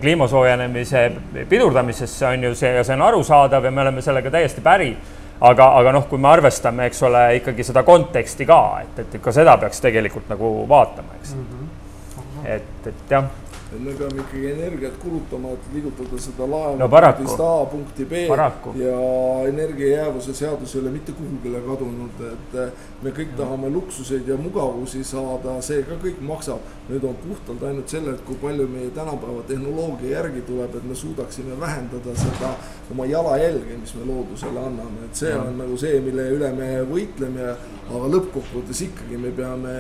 kliima soojenemise pidurdamisesse, on ju see ja see on arusaadav ja me oleme sellega täiesti päri aga, aga noh, kui me arvestame, eks ole, ikkagi seda konteksti ka, et, et ka seda peaks tegelikult nagu vaatama, eks mm. -hmm. et, et jah me peame ikkagi energiat kulutama, et liigutada seda laeva no, punktist A punkti B paraku. ja energiajäävuse seadus ei ole mitte kuhugile kadunud, et me kõik tahame luksuseid ja mugavusi saada, see ka kõik maksab. nüüd on puhtalt ainult selle, et kui palju meie tänapäeva tehnoloogia järgi tuleb, et me suudaksime vähendada seda oma jalajälge, mis me loodusele anname, et see on nagu see, mille üle me võitleme, aga lõppkokkuvõttes ikkagi me peame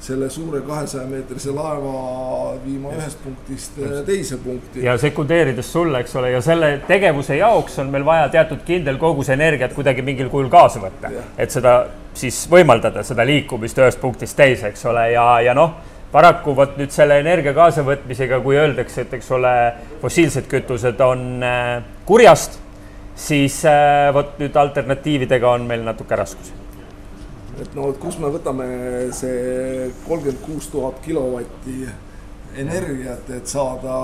selle suure kahesaja meetrise laeva viima ühest punktist äh, teise punkti. ja sekundeerides sulle, eks ole, ja selle tegevuse jaoks on meil vaja teatud kindel kogus energiat kuidagi mingil kujul kaasa võtta, et seda siis võimaldada, seda liikumist ühest punktist teise, eks ole, ja, ja noh, paraku vot nüüd selle energia kaasavõtmisega, kui öeldakse, et eks ole, fossiilsed kütused on äh, kurjast, siis äh, vot nüüd alternatiividega on meil natuke raskusi et no, et kus me võtame see kolmkümmend kuus tuhat kilovatti energiat, et saada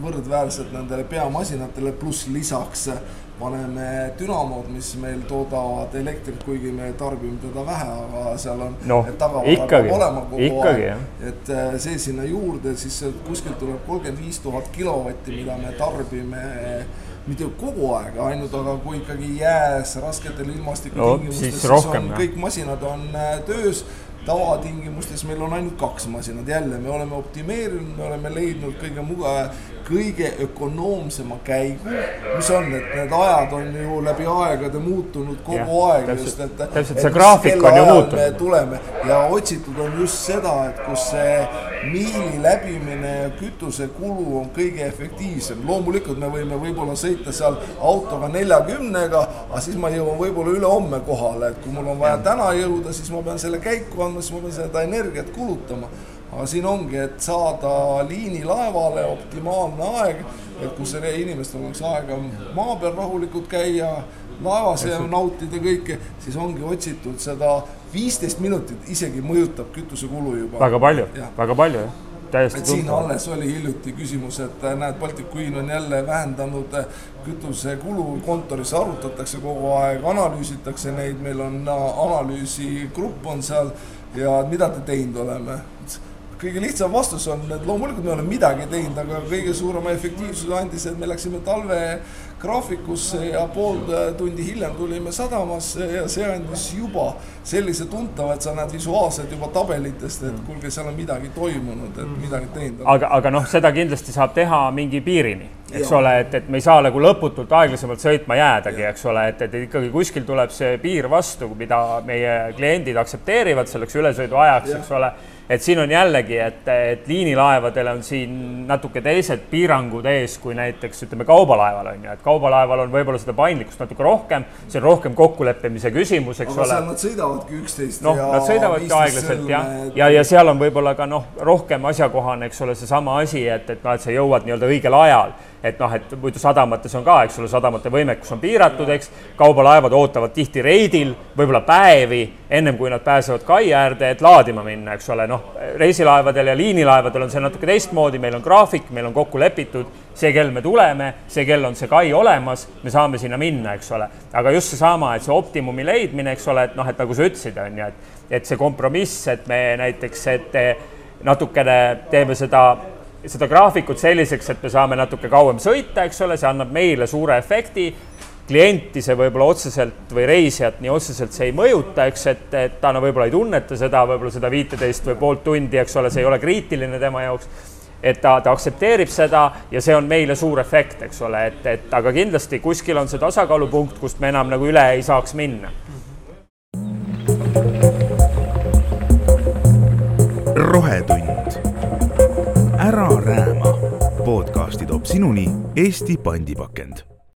võrdväärselt nendele peamasinatele, pluss lisaks paneme dünamod, mis meil toodavad elektrit, kuigi me tarbime teda vähe, aga seal on no, tagavara peab olema kogu ikkagi, aeg. et äh, see sinna juurde, siis kuskilt tuleb kolmkümmend viis tuhat kilovatti, mida me tarbime mitte kogu aeg, ainult aga kui ikkagi jääs rasketel ilmastikutingimustes no,, siis, siis on, kõik masinad on äh, töös tavatingimustes meil on ainult kaks masinat, jälle me oleme optimeerinud, me oleme leidnud kõige mugav, kõige ökonoomsema käigu, mis on, et need ajad on ju läbi aegade muutunud kogu ja, aeg täpselt, just, et. täpselt, see graafik on ju muutunud. tuleme ja otsitud on just seda, et kus see miili läbimine ja kütusekulu on kõige efektiivsem. loomulikult me võime võib-olla sõita seal autoga neljakümnega, aga siis ma jõuan võib-olla ülehomme kohale, et kui mul on vaja täna jõuda, siis ma pean selle käiku andma, siis ma pean seda energiat kulutama. Aga siin ongi, et saada liinilaevale optimaalne aeg, et kus inimestel oleks aega maa peal rahulikult käia, laevas ja nautida kõike, siis ongi otsitud seda viisteist minutit isegi mõjutab kütusekulu juba. väga palju, väga palju jah. Täiesti et siin alles oli hiljuti küsimus, et äh, näed, Baltic Queen on jälle vähendanud äh, kütusekulu, kontoris arutatakse kogu aeg, analüüsitakse neid, meil on äh, analüüsigrupp on seal. Ja mida te teinud oleme? Kõige lihtsam vastus on, et loomulikult me oleme midagi teinud, aga kõige suurema efektiivsuse andis, et me läksime talvegraafikusse ja pool tundi hiljem tulime sadamasse ja see andis juba sellise tuntava, et sa näed visuaalselt juba tabelitest, et kuulge, seal on midagi toimunud, et midagi teinud. aga, aga noh, seda kindlasti saab teha mingi piirini, eks ja. ole, et, et me ei saa nagu lõputult aeglasemalt sõitma jäädagi, eks ole, et, et ikkagi kuskil tuleb see piir vastu, mida meie kliendid aktsepteerivad selleks ülesõidu ajaks, eks ole et siin on jällegi, et, et liinilaevadel on siin natuke teised piirangud ees kui näiteks ütleme, kaubalaeval on ju, et kaubalaeval on võib-olla seda paindlikkust natuke rohkem, see on rohkem kokkuleppimise küsimus, eks aga ole. nad sõidavadki üksteist. noh, nad sõidavadki aeglaselt jah, ja, ja, ja seal on võib-olla ka noh, rohkem asjakohane, eks ole, seesama asi, et, et noh, et sa jõuad nii-öelda õigel ajal et noh, et muidu sadamates on ka, eks ole, sadamate võimekus on piiratud, eks, kaubalaevad ootavad tihti reidil, võib-olla päevi, ennem kui nad pääsevad kai äärde, et laadima minna, eks ole, noh, reisilaevadel ja liinilaevadel on see natuke teistmoodi, meil on graafik, meil on kokku lepitud, see kell me tuleme, see kell on see kai olemas, me saame sinna minna, eks ole. aga just seesama, et see optimumi leidmine, eks ole, et noh, et nagu sa ütlesid, on ju, et, et see kompromiss, et me näiteks, et natukene teeme seda seda graafikut selliseks, et me saame natuke kauem sõita, eks ole, see annab meile suure efekti. klienti see võib-olla otseselt või reisijat nii otseselt see ei mõjuta, eks, et, et ta no võib-olla ei tunneta seda, võib-olla seda viiteist või poolt tundi, eks ole, see ei ole kriitiline tema jaoks et ta, ta aktsepteerib seda ja see on meile suur efekt, eks ole, et, et aga kindlasti kuskil on see tasakaalupunkt, kust me enam nagu üle ei saaks minna. rohetund ära rääma. podcasti toob sinuni Eesti pandipakend